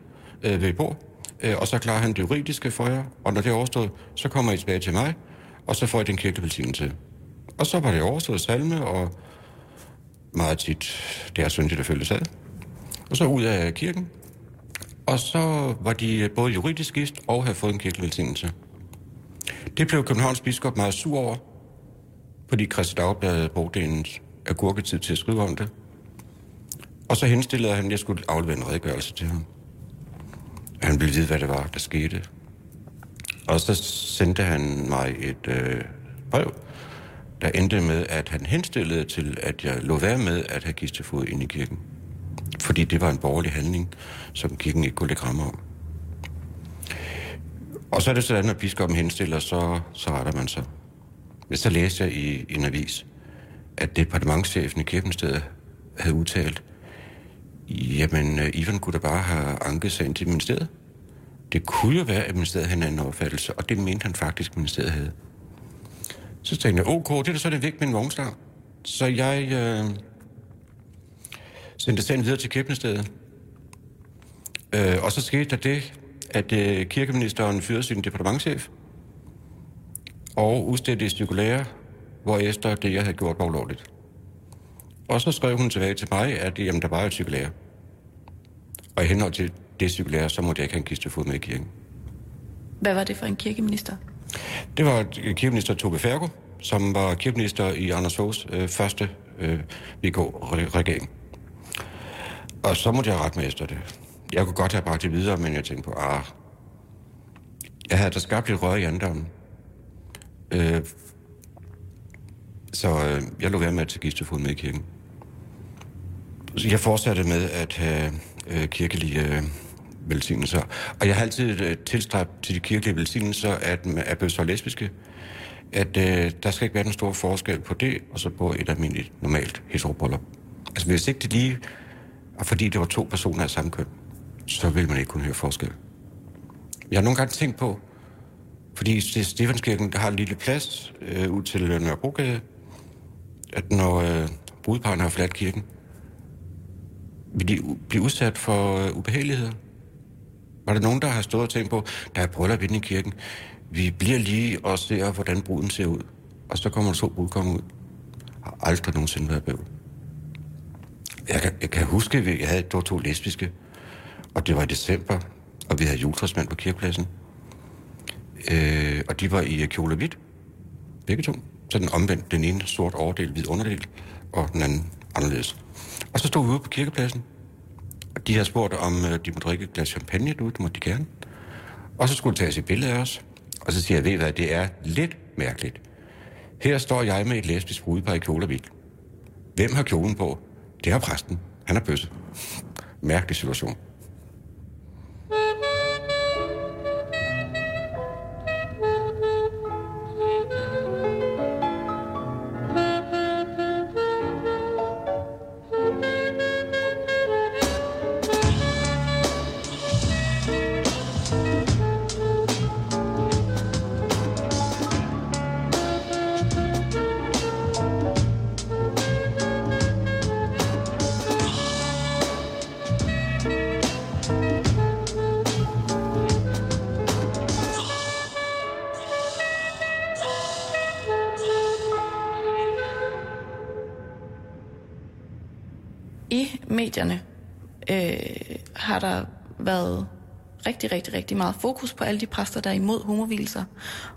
øh, ved bord, øh, og så klarer han det juridiske for jer, og når det er overstået, så kommer I tilbage til mig, og så får I den kirkelige. Og så var det overstået salme, og meget tit, det er syndigt at følge sad. Og så ud af kirken, og så var de øh, både juridisk gift og havde fået en kirkelig. Det blev Københavns biskop meget sur over, fordi Christi Dagblad brugte en agurketid til at skrive om det. Og så henstillede han, at jeg skulle aflevere en redegørelse til ham. Han ville vide, hvad det var, der skete. Og så sendte han mig et øh, brev, der endte med, at han henstillede til, at jeg lå være med at have kistefod ind i kirken. Fordi det var en borgerlig handling, som kirken ikke kunne lægge rammer om. Og så er det sådan, at biskoppen henstiller, så, så retter man sig. Så læste jeg i, i en avis, at departementchefen i Kirkenstedet havde udtalt, jamen, øh, Ivan kunne da bare have anket sagen til ministeriet. Det kunne jo være, at ministeriet havde en anden opfattelse, og det mente han faktisk, at ministeriet havde. Så tænkte jeg, ok, det er da så det væk med en vognstang. Så jeg øh, sendte sagen videre til kirkeministeriet. Øh, og så skete der det, at øh, kirkeministeren fyrede sin departementchef og udstedte et cirkulære, hvor efter det, jeg havde gjort, var ulovligt. Og så skrev hun tilbage til mig, at jamen, der var et cirkulære. Og i henhold til det cirkulære, så måtte jeg ikke have en kistefod med i kirken. Hvad var det for en kirkeminister? Det var kirkeminister Tobe Fergo, som var kirkeminister i Anders Foghs øh, første øh, VK-regering. Og så måtte jeg rette mig efter det. Jeg kunne godt have bragt det videre, men jeg tænkte på, ah, jeg havde da skabt et rør i anddommen. Øh, så øh, jeg lå være med at tage gistefod med i kirken. Jeg fortsatte med at have øh, kirkelige øh, velsignelser. Og jeg har altid øh, tilstræbt til de kirkelige velsignelser, at man er lesbiske, at øh, der skal ikke være den store forskel på det, og så på et almindeligt, normalt heterobryllup. Altså hvis ikke det lige, og fordi det var to personer af samme køn, så vil man ikke kunne høre forskel. Jeg har nogle gange tænkt på, fordi Stefanskirken har en lille plads øh, ud til Nørrebrogade, at når øh, brudeparen har forladt kirken, vil de blive udsat for øh, ubehageligheder. Var der nogen, der har stået og tænkt på, der er bryllup inde i kirken, vi bliver lige og ser, hvordan bruden ser ud. Og så kommer der to brudkomme ud. Har aldrig nogensinde været bøvl. Jeg kan, jeg kan huske, at jeg havde to, to lesbiske, og det var i december, og vi havde juletræsmand på kirkepladsen. Øh, og de var i kjole hvidt. Begge to. Så den omvendt. Den ene sort overdel, hvid underdel, og den anden anderledes. Og så stod vi ude på kirkepladsen. Og de havde spurgt, om øh, de måtte drikke et glas champagne derude. Det måtte de gerne. Og så skulle de tage et billede af os. Og så siger jeg, ved hvad, det er lidt mærkeligt. Her står jeg med et lesbisk brudepar i kjole og hvidt. Hvem har kjolen på? Det har præsten. Han er bøsse. Mærkelig situation. Rigtig, rigtig, rigtig meget fokus på alle de præster, der er imod homovilser.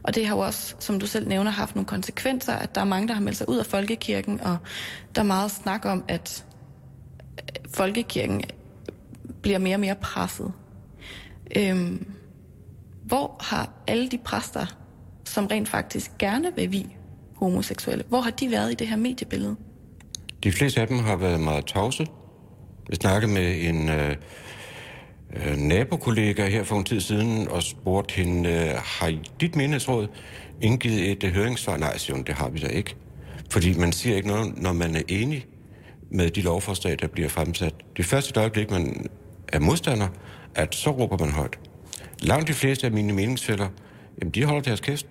Og det har jo også, som du selv nævner, haft nogle konsekvenser, at der er mange, der har meldt sig ud af folkekirken, og der er meget snak om, at folkekirken bliver mere og mere presset. Øhm, hvor har alle de præster, som rent faktisk gerne vil vi homoseksuelle, hvor har de været i det her mediebillede? De fleste af dem har været meget tavse. Jeg snakkede med en øh, øh, nabokollega her for en tid siden og spurgte hende, øh, har I dit menighedsråd indgivet et øh, høringssvar? Nej, siger hun, det har vi da ikke. Fordi man siger ikke noget, når man er enig med de lovforslag, der bliver fremsat. Det første øjeblik, man er modstander, at så råber man højt. Langt de fleste af mine meningsfælder, jamen de holder deres kæft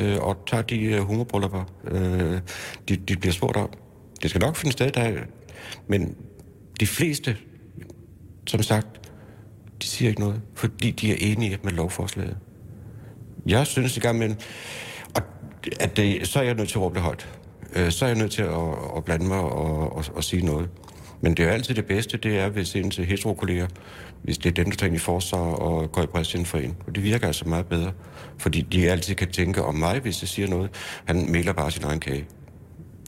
øh, og tager de øh, humorbryllupper, øh, de, de bliver spurgt om. Det skal nok finde sted, der, men de fleste, som sagt, de siger ikke noget, fordi de er enige med lovforslaget. Jeg synes i gang med, at det, så er jeg nødt til at råbe det højt. Øh, så er jeg nødt til at, at blande mig og, og, og sige noget. Men det er jo altid det bedste, det er, hvis ens heterokolleger, hvis det er dem, der tager ind i forsvar og går i præsident for en. Og det virker altså meget bedre, fordi de altid kan tænke om mig, hvis jeg siger noget. Han melder bare sin egen kage.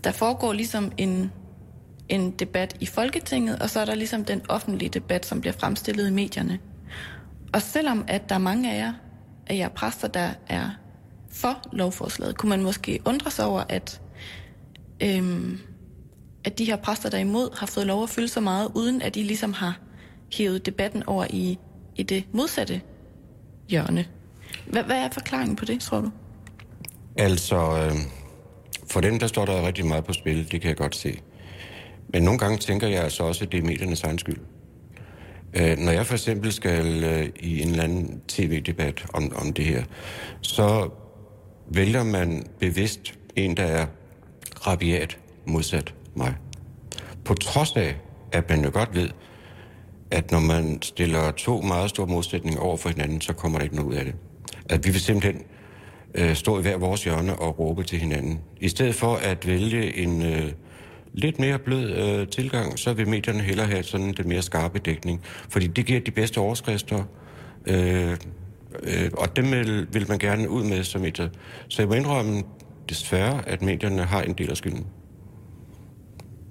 Der foregår ligesom en, en debat i Folketinget, og så er der ligesom den offentlige debat, som bliver fremstillet i medierne. Og selvom at der er mange af jer, af jer præster, der er for lovforslaget, kunne man måske undre sig over, at øhm, at de her præster, der er imod, har fået lov at fylde så meget, uden at de ligesom har hævet debatten over i, i det modsatte hjørne. Hvad, hvad er forklaringen på det, tror du? Altså, øh, for dem, der står der rigtig meget på spil, det kan jeg godt se. Men nogle gange tænker jeg altså også, at det er mediernes egen skyld. Øh, når jeg for eksempel skal øh, i en eller anden tv-debat om, om det her, så vælger man bevidst en, der er rabiat modsat mig. På trods af, at man jo godt ved, at når man stiller to meget store modsætninger over for hinanden, så kommer der ikke noget ud af det. At vi vil simpelthen øh, stå i hver vores hjørne og råbe til hinanden. I stedet for at vælge en øh, lidt mere blød øh, tilgang, så vil medierne hellere have sådan den mere skarpe dækning. Fordi det giver de bedste overskrifter, øh, øh, og dem vil, vil man gerne ud med som medier. Så jeg må indrømme desværre, at medierne har en del af skylden.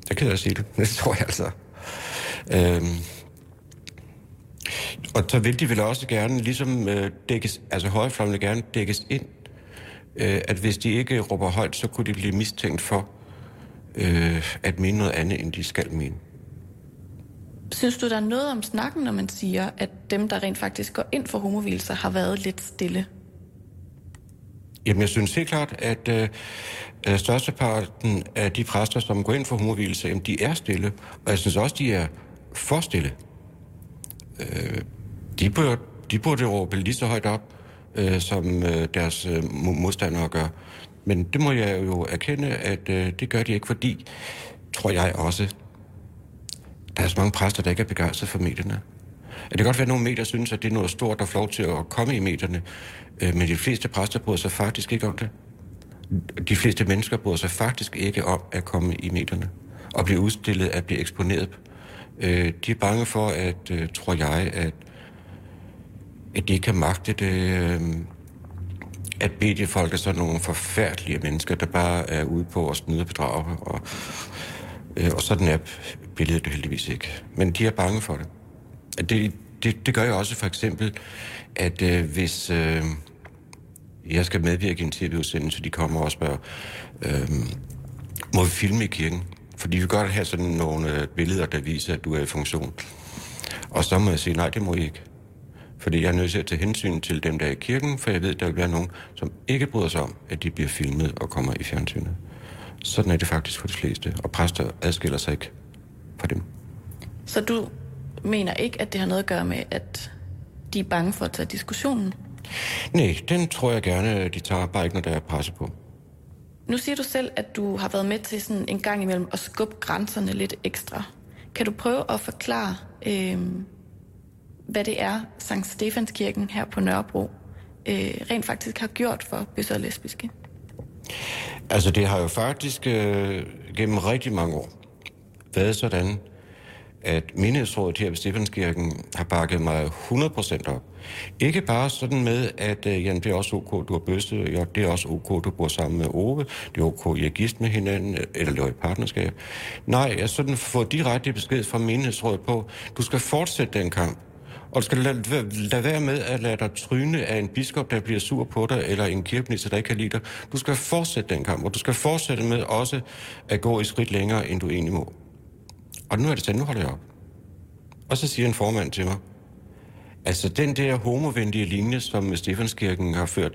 Jeg kan da sige det. Det tror jeg altså. Øhm. Og så vil de vel også gerne ligesom øh, dækkes, altså højrefløjen vil gerne dækkes ind, øh, at hvis de ikke råber højt, så kunne de blive mistænkt for øh, at mene noget andet, end de skal mene. Synes du, der er noget om snakken, når man siger, at dem, der rent faktisk går ind for homovilser, har været lidt stille? Jamen, jeg synes helt klart, at øh, størsteparten af de præster, som går ind for homovilse, jamen, de er stille. Og jeg synes også, de er for stille. Øh, de, burde, de burde råbe lige så højt op, øh, som øh, deres øh, modstandere gør. Men det må jeg jo erkende, at øh, det gør de ikke, fordi, tror jeg også, der er så mange præster, der ikke er begejstret for medierne. Det kan godt være, at nogle medier synes, at det er noget stort og flot til at komme i medierne, øh, men de fleste præster bryder sig faktisk ikke om det. De fleste mennesker bryder sig faktisk ikke om at komme i medierne og blive udstillet, at blive eksponeret. Øh, de er bange for, at, øh, tror jeg, at, at de ikke kan magte det, øh, at mediefolk er sådan nogle forfærdelige mennesker, der bare er ude på at snyde og bedrage. Og, øh, og sådan er billedet heldigvis ikke. Men de er bange for det. Det, det, det gør jeg også for eksempel, at øh, hvis øh, jeg skal medvirke i en tv-udsendelse, de kommer og spørger, øh, må vi filme i kirken? Fordi vi godt have sådan nogle øh, billeder, der viser, at du er i funktion. Og så må jeg sige, nej, det må I ikke. Fordi jeg er nødt til at tage hensyn til dem, der er i kirken, for jeg ved, at der vil være nogen, som ikke bryder sig om, at de bliver filmet og kommer i fjernsynet. Sådan er det faktisk for de fleste, og præster adskiller sig ikke fra dem. Så du mener ikke, at det har noget at gøre med, at de er bange for at tage diskussionen? Nej, den tror jeg gerne, de tager, bare ikke når der er presse på. Nu siger du selv, at du har været med til sådan en gang imellem at skubbe grænserne lidt ekstra. Kan du prøve at forklare, øh, hvad det er, Sankt Stefanskirken her på Nørrebro øh, rent faktisk har gjort for bøsser og lesbiske? Altså, det har jo faktisk øh, gennem rigtig mange år været sådan, at menighedsrådet her ved Stefanskirken har bakket mig 100% op. Ikke bare sådan med, at øh, jamen, det er også ok, du har bøstet, ja, det er også ok, du bor sammen med Ove, det er ok, I er gift med hinanden, eller laver i partnerskab. Nej, jeg sådan får direkte besked fra menighedsrådet på, du skal fortsætte den kamp. Og du skal lade, lade være med at lade dig tryne af en biskop, der bliver sur på dig, eller en kirkeminister, der ikke kan lide dig. Du skal fortsætte den kamp, og du skal fortsætte med også at gå et skridt længere, end du egentlig må. Og nu er det sådan, nu holder jeg op. Og så siger en formand til mig, altså den der homovenlige linje, som Stefanskirken har ført,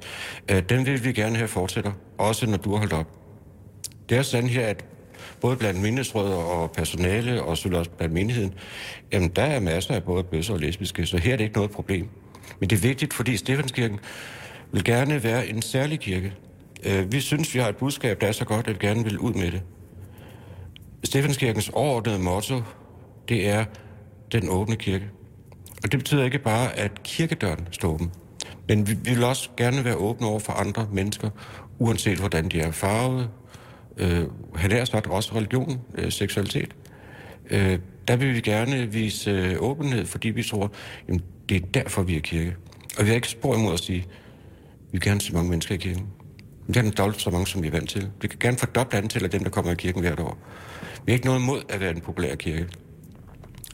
øh, den vil vi gerne have fortsætter, også når du har holdt op. Det er sådan her, at både blandt menighedsråd og personale, og selvfølgelig også blandt menigheden, jamen der er masser af både bøsser og lesbiske, så her er det ikke noget problem. Men det er vigtigt, fordi Stefanskirken vil gerne være en særlig kirke. Øh, vi synes, vi har et budskab, der er så godt, at vi gerne vil ud med det. Stefanskirkens overordnede motto, det er den åbne kirke. Og det betyder ikke bare, at kirkedøren står åben, men vi, vi vil også gerne være åbne over for andre mennesker, uanset hvordan de er farvet, øh, han er sagt også religion, øh, seksualitet. Øh, der vil vi gerne vise øh, åbenhed, fordi vi tror, jamen, det er derfor, vi er kirke. Og vi har ikke spor imod at sige, vi vil gerne se mange mennesker i kirken. Vi kan dobbelt så mange, som vi er vant til. Vi kan gerne fordoble antallet af dem, der kommer i kirken hvert år. Vi har ikke noget imod at være en populær kirke.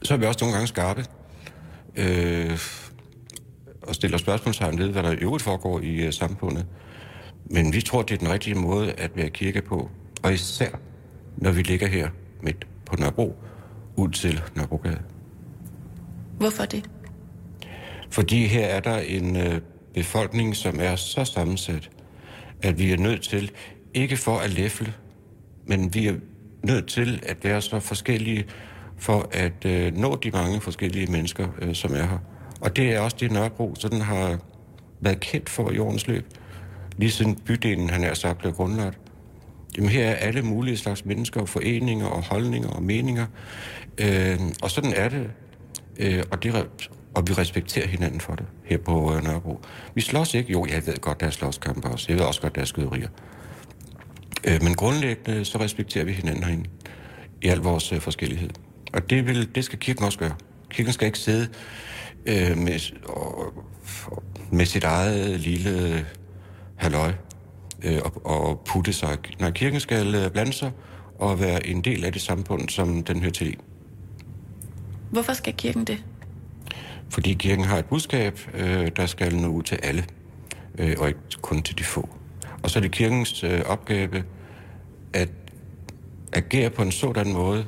Så er vi også nogle gange skarpe. Øh, og stiller spørgsmålstegn ved, hvad der i øvrigt foregår i uh, samfundet. Men vi tror, det er den rigtige måde at være kirke på. Og især, når vi ligger her midt på Nørrebro, ud til Nørrebrogade. Hvorfor det? Fordi her er der en øh, befolkning, som er så sammensat, at vi er nødt til, ikke for at læfle, men vi er nødt til at være så forskellige for at øh, nå de mange forskellige mennesker, øh, som er her. Og det er også det Nørrebro, sådan har været kendt for i årens løb. Lige siden bydelen, han er sagt, blev grundlagt. Jamen her er alle mulige slags mennesker, og foreninger og holdninger og meninger. Øh, og sådan er det. Øh, og, det og vi respekterer hinanden for det her på øh, Nørrebro. Vi slås ikke. Jo, jeg ved godt, der er slåskampe også. Jeg ved også godt, der er skyderier. Øh, men grundlæggende så respekterer vi hinanden herinde i al vores øh, forskellighed. Og det, vil, det skal kirken også gøre. Kirken skal ikke sidde øh, med, og, med sit eget lille halløj øh, og, og putte sig. Når kirken skal øh, blande sig og være en del af det samfund, som den hører til. Hvorfor skal kirken det? Fordi kirken har et budskab, øh, der skal nå ud til alle, øh, og ikke kun til de få. Og så er det kirkens øh, opgave at agere på en sådan måde,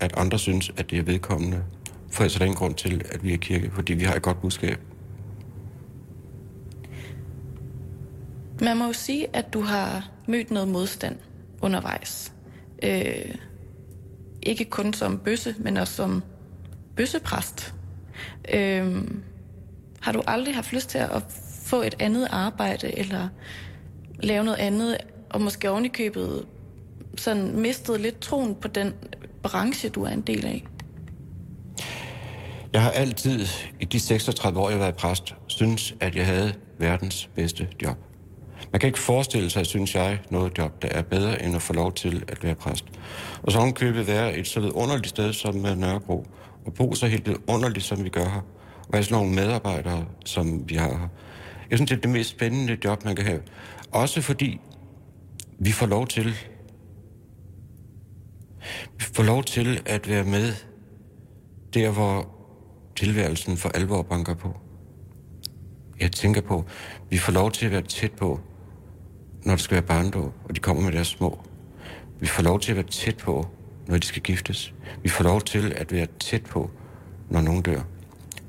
at andre synes, at det er vedkommende. For ellers er der ingen grund til, at vi er kirke, fordi vi har et godt budskab. Man må jo sige, at du har mødt noget modstand undervejs. Øh, ikke kun som bøsse, men også som bøssepræst. Øh, har du aldrig haft lyst til at få et andet arbejde, eller lave noget andet, og måske ovenikøbet sådan mistet lidt troen på den branche, du er en del af? Jeg har altid, i de 36 år, jeg har været præst, synes, at jeg havde verdens bedste job. Man kan ikke forestille sig, synes jeg, noget job, der er bedre end at få lov til at være præst. Og så købet være et så underligt sted som Nørrebro, og bo så helt underligt, som vi gør her. Og have sådan nogle medarbejdere, som vi har her. Jeg synes, det er det mest spændende job, man kan have. Også fordi vi får lov til vi får lov til at være med der, hvor tilværelsen for alvor banker på. Jeg tænker på, vi får lov til at være tæt på, når det skal være barndåb, og de kommer med deres små. Vi får lov til at være tæt på, når de skal giftes. Vi får lov til at være tæt på, når nogen dør.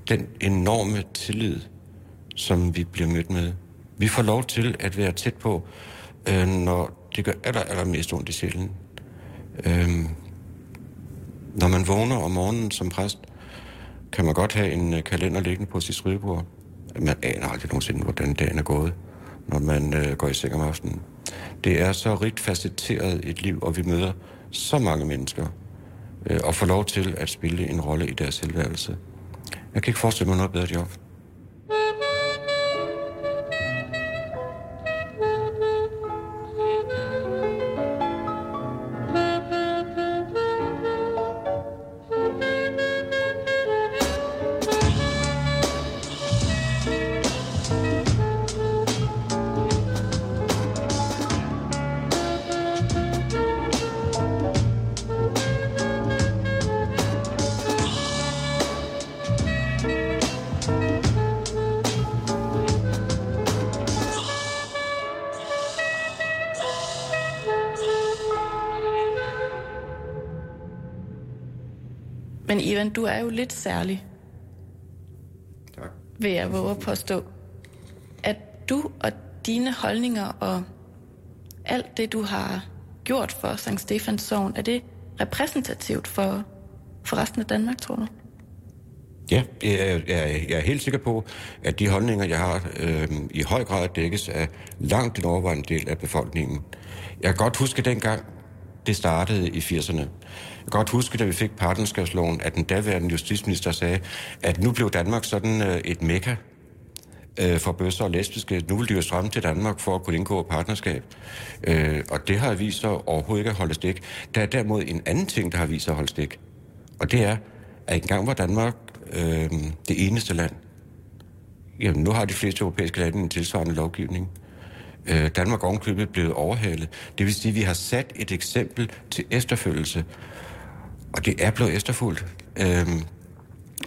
Den enorme tillid, som vi bliver mødt med. Vi får lov til at være tæt på, øh, når det gør aller, allermest ondt i sjælen. Øh, når man vågner om morgenen som præst, kan man godt have en øh, kalender liggende på sit skrivebord. Man aner aldrig nogensinde, hvordan dagen er gået når man øh, går i seng om aftenen. Det er så rigt facetteret et liv, og vi møder så mange mennesker, øh, og får lov til at spille en rolle i deres selvværelse. Jeg kan ikke forestille mig noget bedre job. Du er jo lidt særlig. Tak. Vil jeg våge at påstå. At du og dine holdninger og alt det, du har gjort for Sankt Stefans Sogn, er det repræsentativt for, for resten af Danmark, tror du? Ja, jeg, jeg, jeg er helt sikker på, at de holdninger, jeg har, øh, i høj grad dækkes af langt den overvejende del af befolkningen. Jeg kan godt huske dengang, det startede i 80'erne. Jeg kan godt huske, da vi fik partnerskabsloven, at den daværende justitsminister sagde, at nu blev Danmark sådan øh, et mekka øh, for bøsser og lesbiske. Nu vil de jo strømme til Danmark for at kunne indgå partnerskab. Øh, og det har vist sig overhovedet ikke at holde stik. Der er derimod en anden ting, der har vist sig at holde stik. Og det er, at engang var Danmark øh, det eneste land. Jamen, nu har de fleste europæiske lande en tilsvarende lovgivning. Øh, Danmark ovenkøbet blevet overhalet. Det vil sige, at vi har sat et eksempel til efterfølgelse. Og det er blevet efterfulgt. Øh,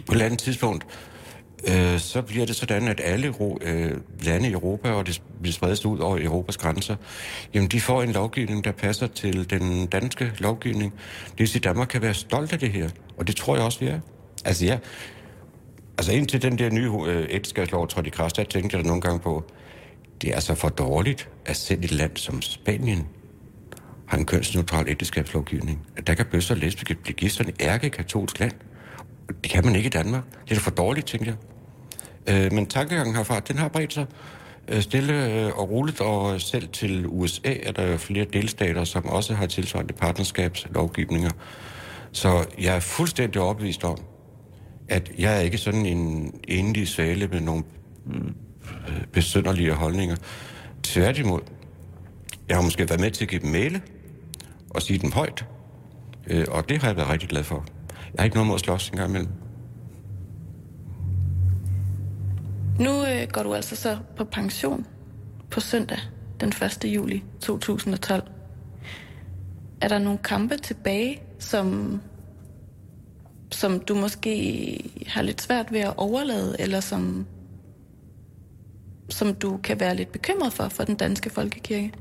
på et andet tidspunkt, øh, så bliver det sådan, at alle øh, lande i Europa, og det bliver spredt ud over Europas grænser, jamen de får en lovgivning, der passer til den danske lovgivning. Det vil sige, at Danmark kan være stolt af det her, og det tror jeg også, vi er. Altså ja, altså indtil den der nye øh, ægteskabslov trådte i kraft, der tænkte jeg nogle gange på, det er altså for dårligt, at selv et land som Spanien har en kønsneutral ægteskabslovgivning. At der kan bøsser og lesbiske blive gift sådan et ærkekatolsk land. Det kan man ikke i Danmark. Det er da for dårligt, tænker jeg. Øh, men tankegangen herfra, den har bredt sig øh, stille øh, og roligt, og selv til USA er der flere delstater, som også har tilsvarende partnerskabslovgivninger. Så jeg er fuldstændig overbevist om, at jeg er ikke sådan en enlig svale med nogle Øh, besønderlige holdninger. Tværtimod, jeg har måske været med til at give dem male og sige dem højt, øh, og det har jeg været rigtig glad for. Jeg har ikke noget mod at slås engang imellem. Nu øh, går du altså så på pension på søndag den 1. juli 2012. Er der nogle kampe tilbage, som, som du måske har lidt svært ved at overlade, eller som, som du kan være lidt bekymret for, for den danske folkekirke?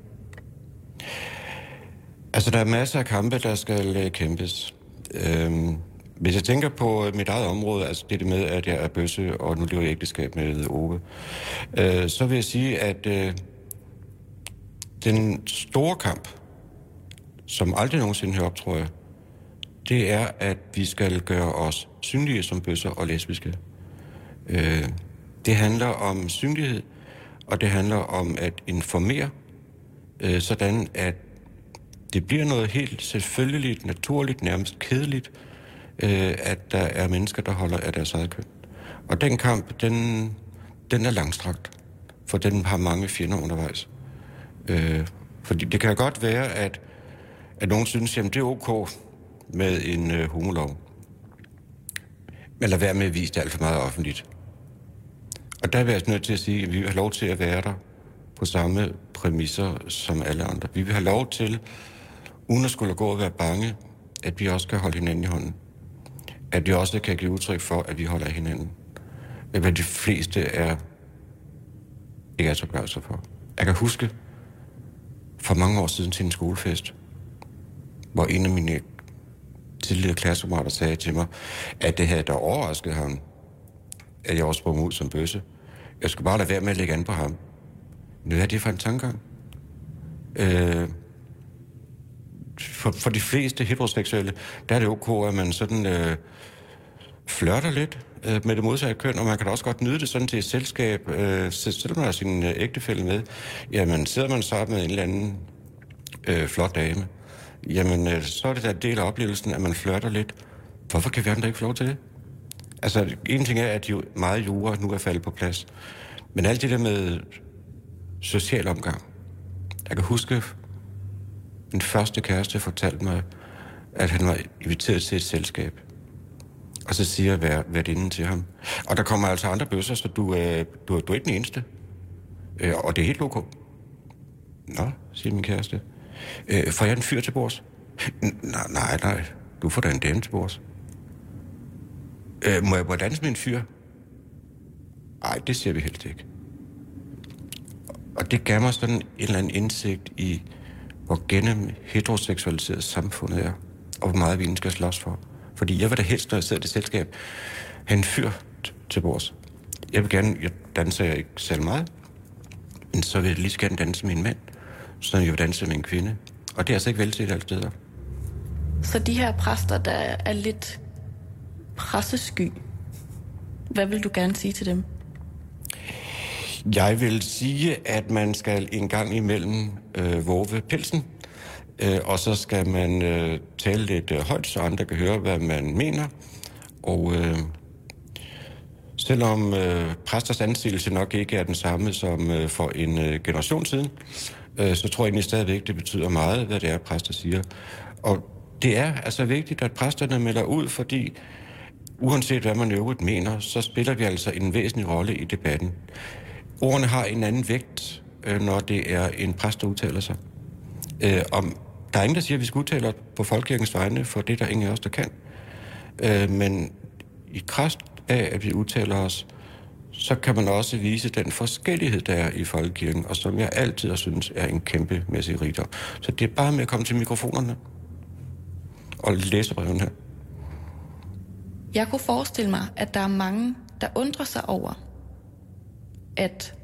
Altså, der er masser af kampe, der skal øh, kæmpes. Øhm, hvis jeg tænker på øh, mit eget område, altså det med, at jeg er bøsse, og nu lever jeg ægteskab med Ove, øh, så vil jeg sige, at øh, den store kamp, som aldrig nogensinde hører op, tror jeg, det er, at vi skal gøre os synlige som bøsser og lesbiske. Øh, det handler om synlighed, og det handler om at informere, øh, sådan at det bliver noget helt selvfølgeligt, naturligt, nærmest kedeligt, øh, at der er mennesker, der holder af deres eget køn. Og den kamp, den, den er langstrakt, for den har mange fjender undervejs. Øh, fordi det kan godt være, at, at nogen synes, at det er ok med en øh, homolov. Men lad være med at vise det alt for meget offentligt. Og der er vi altså nødt til at sige, at vi vil have lov til at være der på samme præmisser som alle andre. Vi vil have lov til, uden at skulle gå og være bange, at vi også kan holde hinanden i hånden. At vi også kan give udtryk for, at vi holder hinanden. Hvad de fleste er ikke er så glade for. Jeg kan huske for mange år siden til en skolefest, hvor en af mine tidligere klassekammerater sagde til mig, at det havde der overrasket ham, at jeg også sprang ud som bøsse. Jeg skulle bare lade være med at lægge an på ham. Nu er det for en tankegang. Øh, for, for de fleste heteroseksuelle, der er det ok, at man sådan øh, flørter lidt øh, med det modsatte køn, og man kan da også godt nyde det sådan til et selskab, øh, selvom man har sin øh, ægtefælle med. Jamen, sidder man sammen med en eller anden øh, flot dame, jamen, øh, så er det da en del af oplevelsen, at man flørter lidt. Hvorfor kan verden da ikke få lov til det? Altså, en ting er, at jo meget jura nu er faldet på plads. Men alt det der med social omgang. Jeg kan huske, min første kæreste fortalte mig, at han var inviteret til et selskab. Og så siger jeg vær, inde til ham. Og der kommer altså andre bøsser, så du, øh, du, du er ikke den eneste. Øh, og det er helt ok. Nå, siger min kæreste. Øh, får jeg en fyr til bords? Nej, nej, nej. Du får da en dame til bords. Øh, må jeg bare danse med en fyr? Nej, det ser vi helt ikke. Og det gav mig sådan en eller anden indsigt i, hvor gennem heteroseksualiseret samfundet er, og hvor meget vi skal slås for. Fordi jeg vil da helst, når jeg sidder i det selskab, have en fyr til bords. Jeg vil gerne, jeg danser ikke selv meget, men så vil jeg lige så gerne danse med en mand, så jeg vil danse med en kvinde. Og det er altså ikke velset alle steder. Så de her præster, der er lidt pressesky, hvad vil du gerne sige til dem? Jeg vil sige, at man skal en gang imellem øh, våge pelsen, øh, og så skal man øh, tale lidt øh, højt, så andre kan høre, hvad man mener. Og øh, selvom øh, præsters anseelse nok ikke er den samme som øh, for en øh, generation siden, øh, så tror jeg egentlig stadigvæk, det betyder meget, hvad det er, præster siger. Og det er altså vigtigt, at præsterne melder ud, fordi uanset hvad man øvrigt mener, så spiller vi altså en væsentlig rolle i debatten. Ordene har en anden vægt, øh, når det er en præst, der udtaler sig. Øh, om, der er ingen, der siger, at vi skal udtale os på folkekirkens vegne, for det er der ingen af os, der kan. Øh, men i kraft af, at vi udtaler os, så kan man også vise den forskellighed, der er i folkekirken, og som jeg altid har synes er en kæmpemæssig rigdom. Så det er bare med at komme til mikrofonerne og læse brevene her. Jeg kunne forestille mig, at der er mange, der undrer sig over, at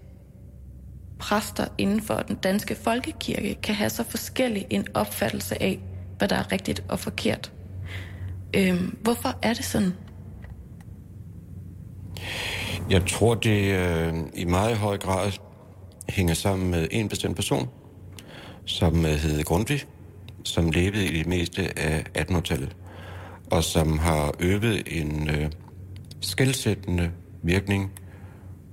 præster inden for den danske folkekirke kan have så forskellig en opfattelse af, hvad der er rigtigt og forkert. Øhm, hvorfor er det sådan? Jeg tror, det øh, i meget høj grad hænger sammen med en bestemt person, som øh, hed Grundtvig, som levede i det meste af 1800-tallet, og som har øvet en øh, skældsættende virkning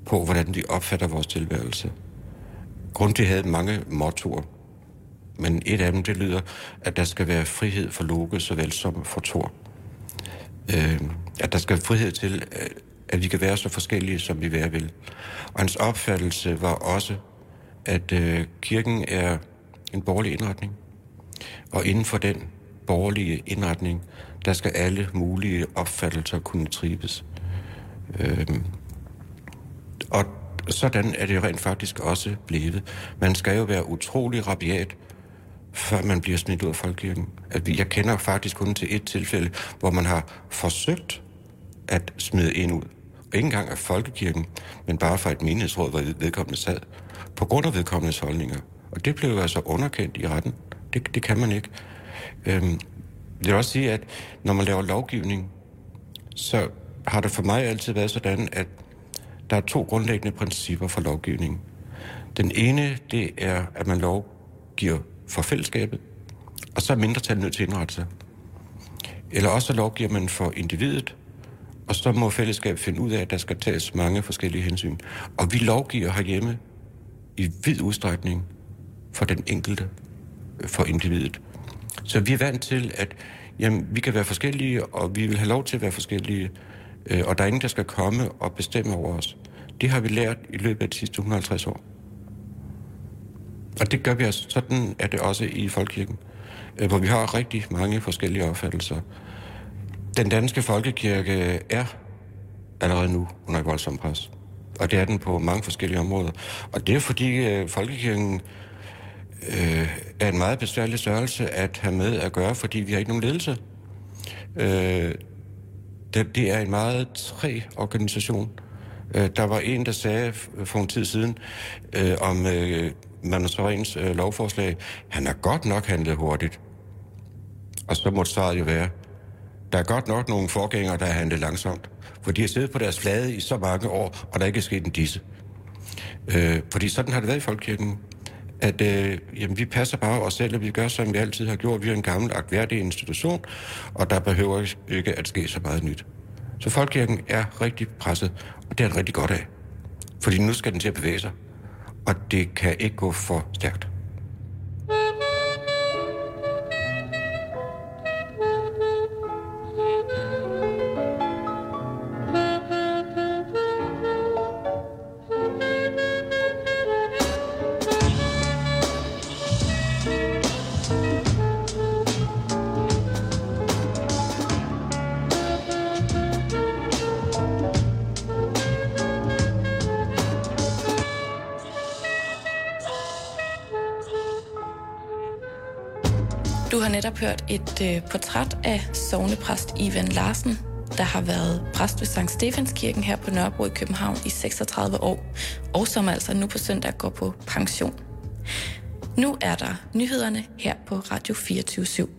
på, hvordan de opfatter vores tilværelse. Grundtvig havde mange mottoer, men et af dem, det lyder, at der skal være frihed for Loke såvel som for Thor. Øh, at der skal være frihed til, øh, at vi kan være så forskellige, som vi være vil. Og hans opfattelse var også, at øh, kirken er en borgerlig indretning. Og inden for den borgerlige indretning, der skal alle mulige opfattelser kunne tribes. Øh, og sådan er det rent faktisk også blevet. Man skal jo være utrolig rabiat, før man bliver smidt ud af folkekirken. Jeg kender faktisk kun til et tilfælde, hvor man har forsøgt at smide en ud. Og ikke engang af folkekirken, men bare fra et menighedsråd, hvor vedkommende sad. På grund af vedkommendes holdninger. Og det blev jo altså underkendt i retten. Det, det kan man ikke. Øhm, jeg vil også sige, at når man laver lovgivning, så har det for mig altid været sådan, at der er to grundlæggende principper for lovgivning. Den ene, det er, at man lovgiver for fællesskabet, og så er mindretallet nødt til at indrette sig. Eller også lovgiver man for individet, og så må fællesskabet finde ud af, at der skal tages mange forskellige hensyn. Og vi lovgiver herhjemme i vid udstrækning for den enkelte, for individet. Så vi er vant til, at jamen, vi kan være forskellige, og vi vil have lov til at være forskellige, øh, og der er ingen, der skal komme og bestemme over os. Det har vi lært i løbet af de sidste 150 år. Og det gør vi altså. Sådan er det også i Folkekirken, øh, hvor vi har rigtig mange forskellige opfattelser. Den danske folkekirke er allerede nu under et voldsomt pres. Og det er den på mange forskellige områder. Og det er fordi øh, folkekirken øh, er en meget besværlig størrelse at have med at gøre, fordi vi har ikke nogen ledelse. Øh, det, det er en meget træ organisation. Øh, der var en, der sagde for en tid siden øh, om øh, Magnus øh, lovforslag, han har godt nok handlet hurtigt. Og så måtte svaret jo være, der er godt nok nogle forgængere, der har handlet langsomt. For de har siddet på deres flade i så mange år, og der er ikke sket en disse. Øh, fordi sådan har det været i Folkekirken. At øh, jamen, vi passer bare os selv, og vi gør, som vi altid har gjort. Vi er en gammel, agtværdig institution, og der behøver ikke at ske så meget nyt. Så Folkekirken er rigtig presset, og det er den rigtig godt af. Fordi nu skal den til at bevæge sig, og det kan ikke gå for stærkt. Et øh, portræt af sovnepræst Ivan Larsen, der har været præst ved Sankt Stefanskirken her på Nørrebro i København i 36 år, og som altså nu på søndag går på pension. Nu er der nyhederne her på Radio 24 /7.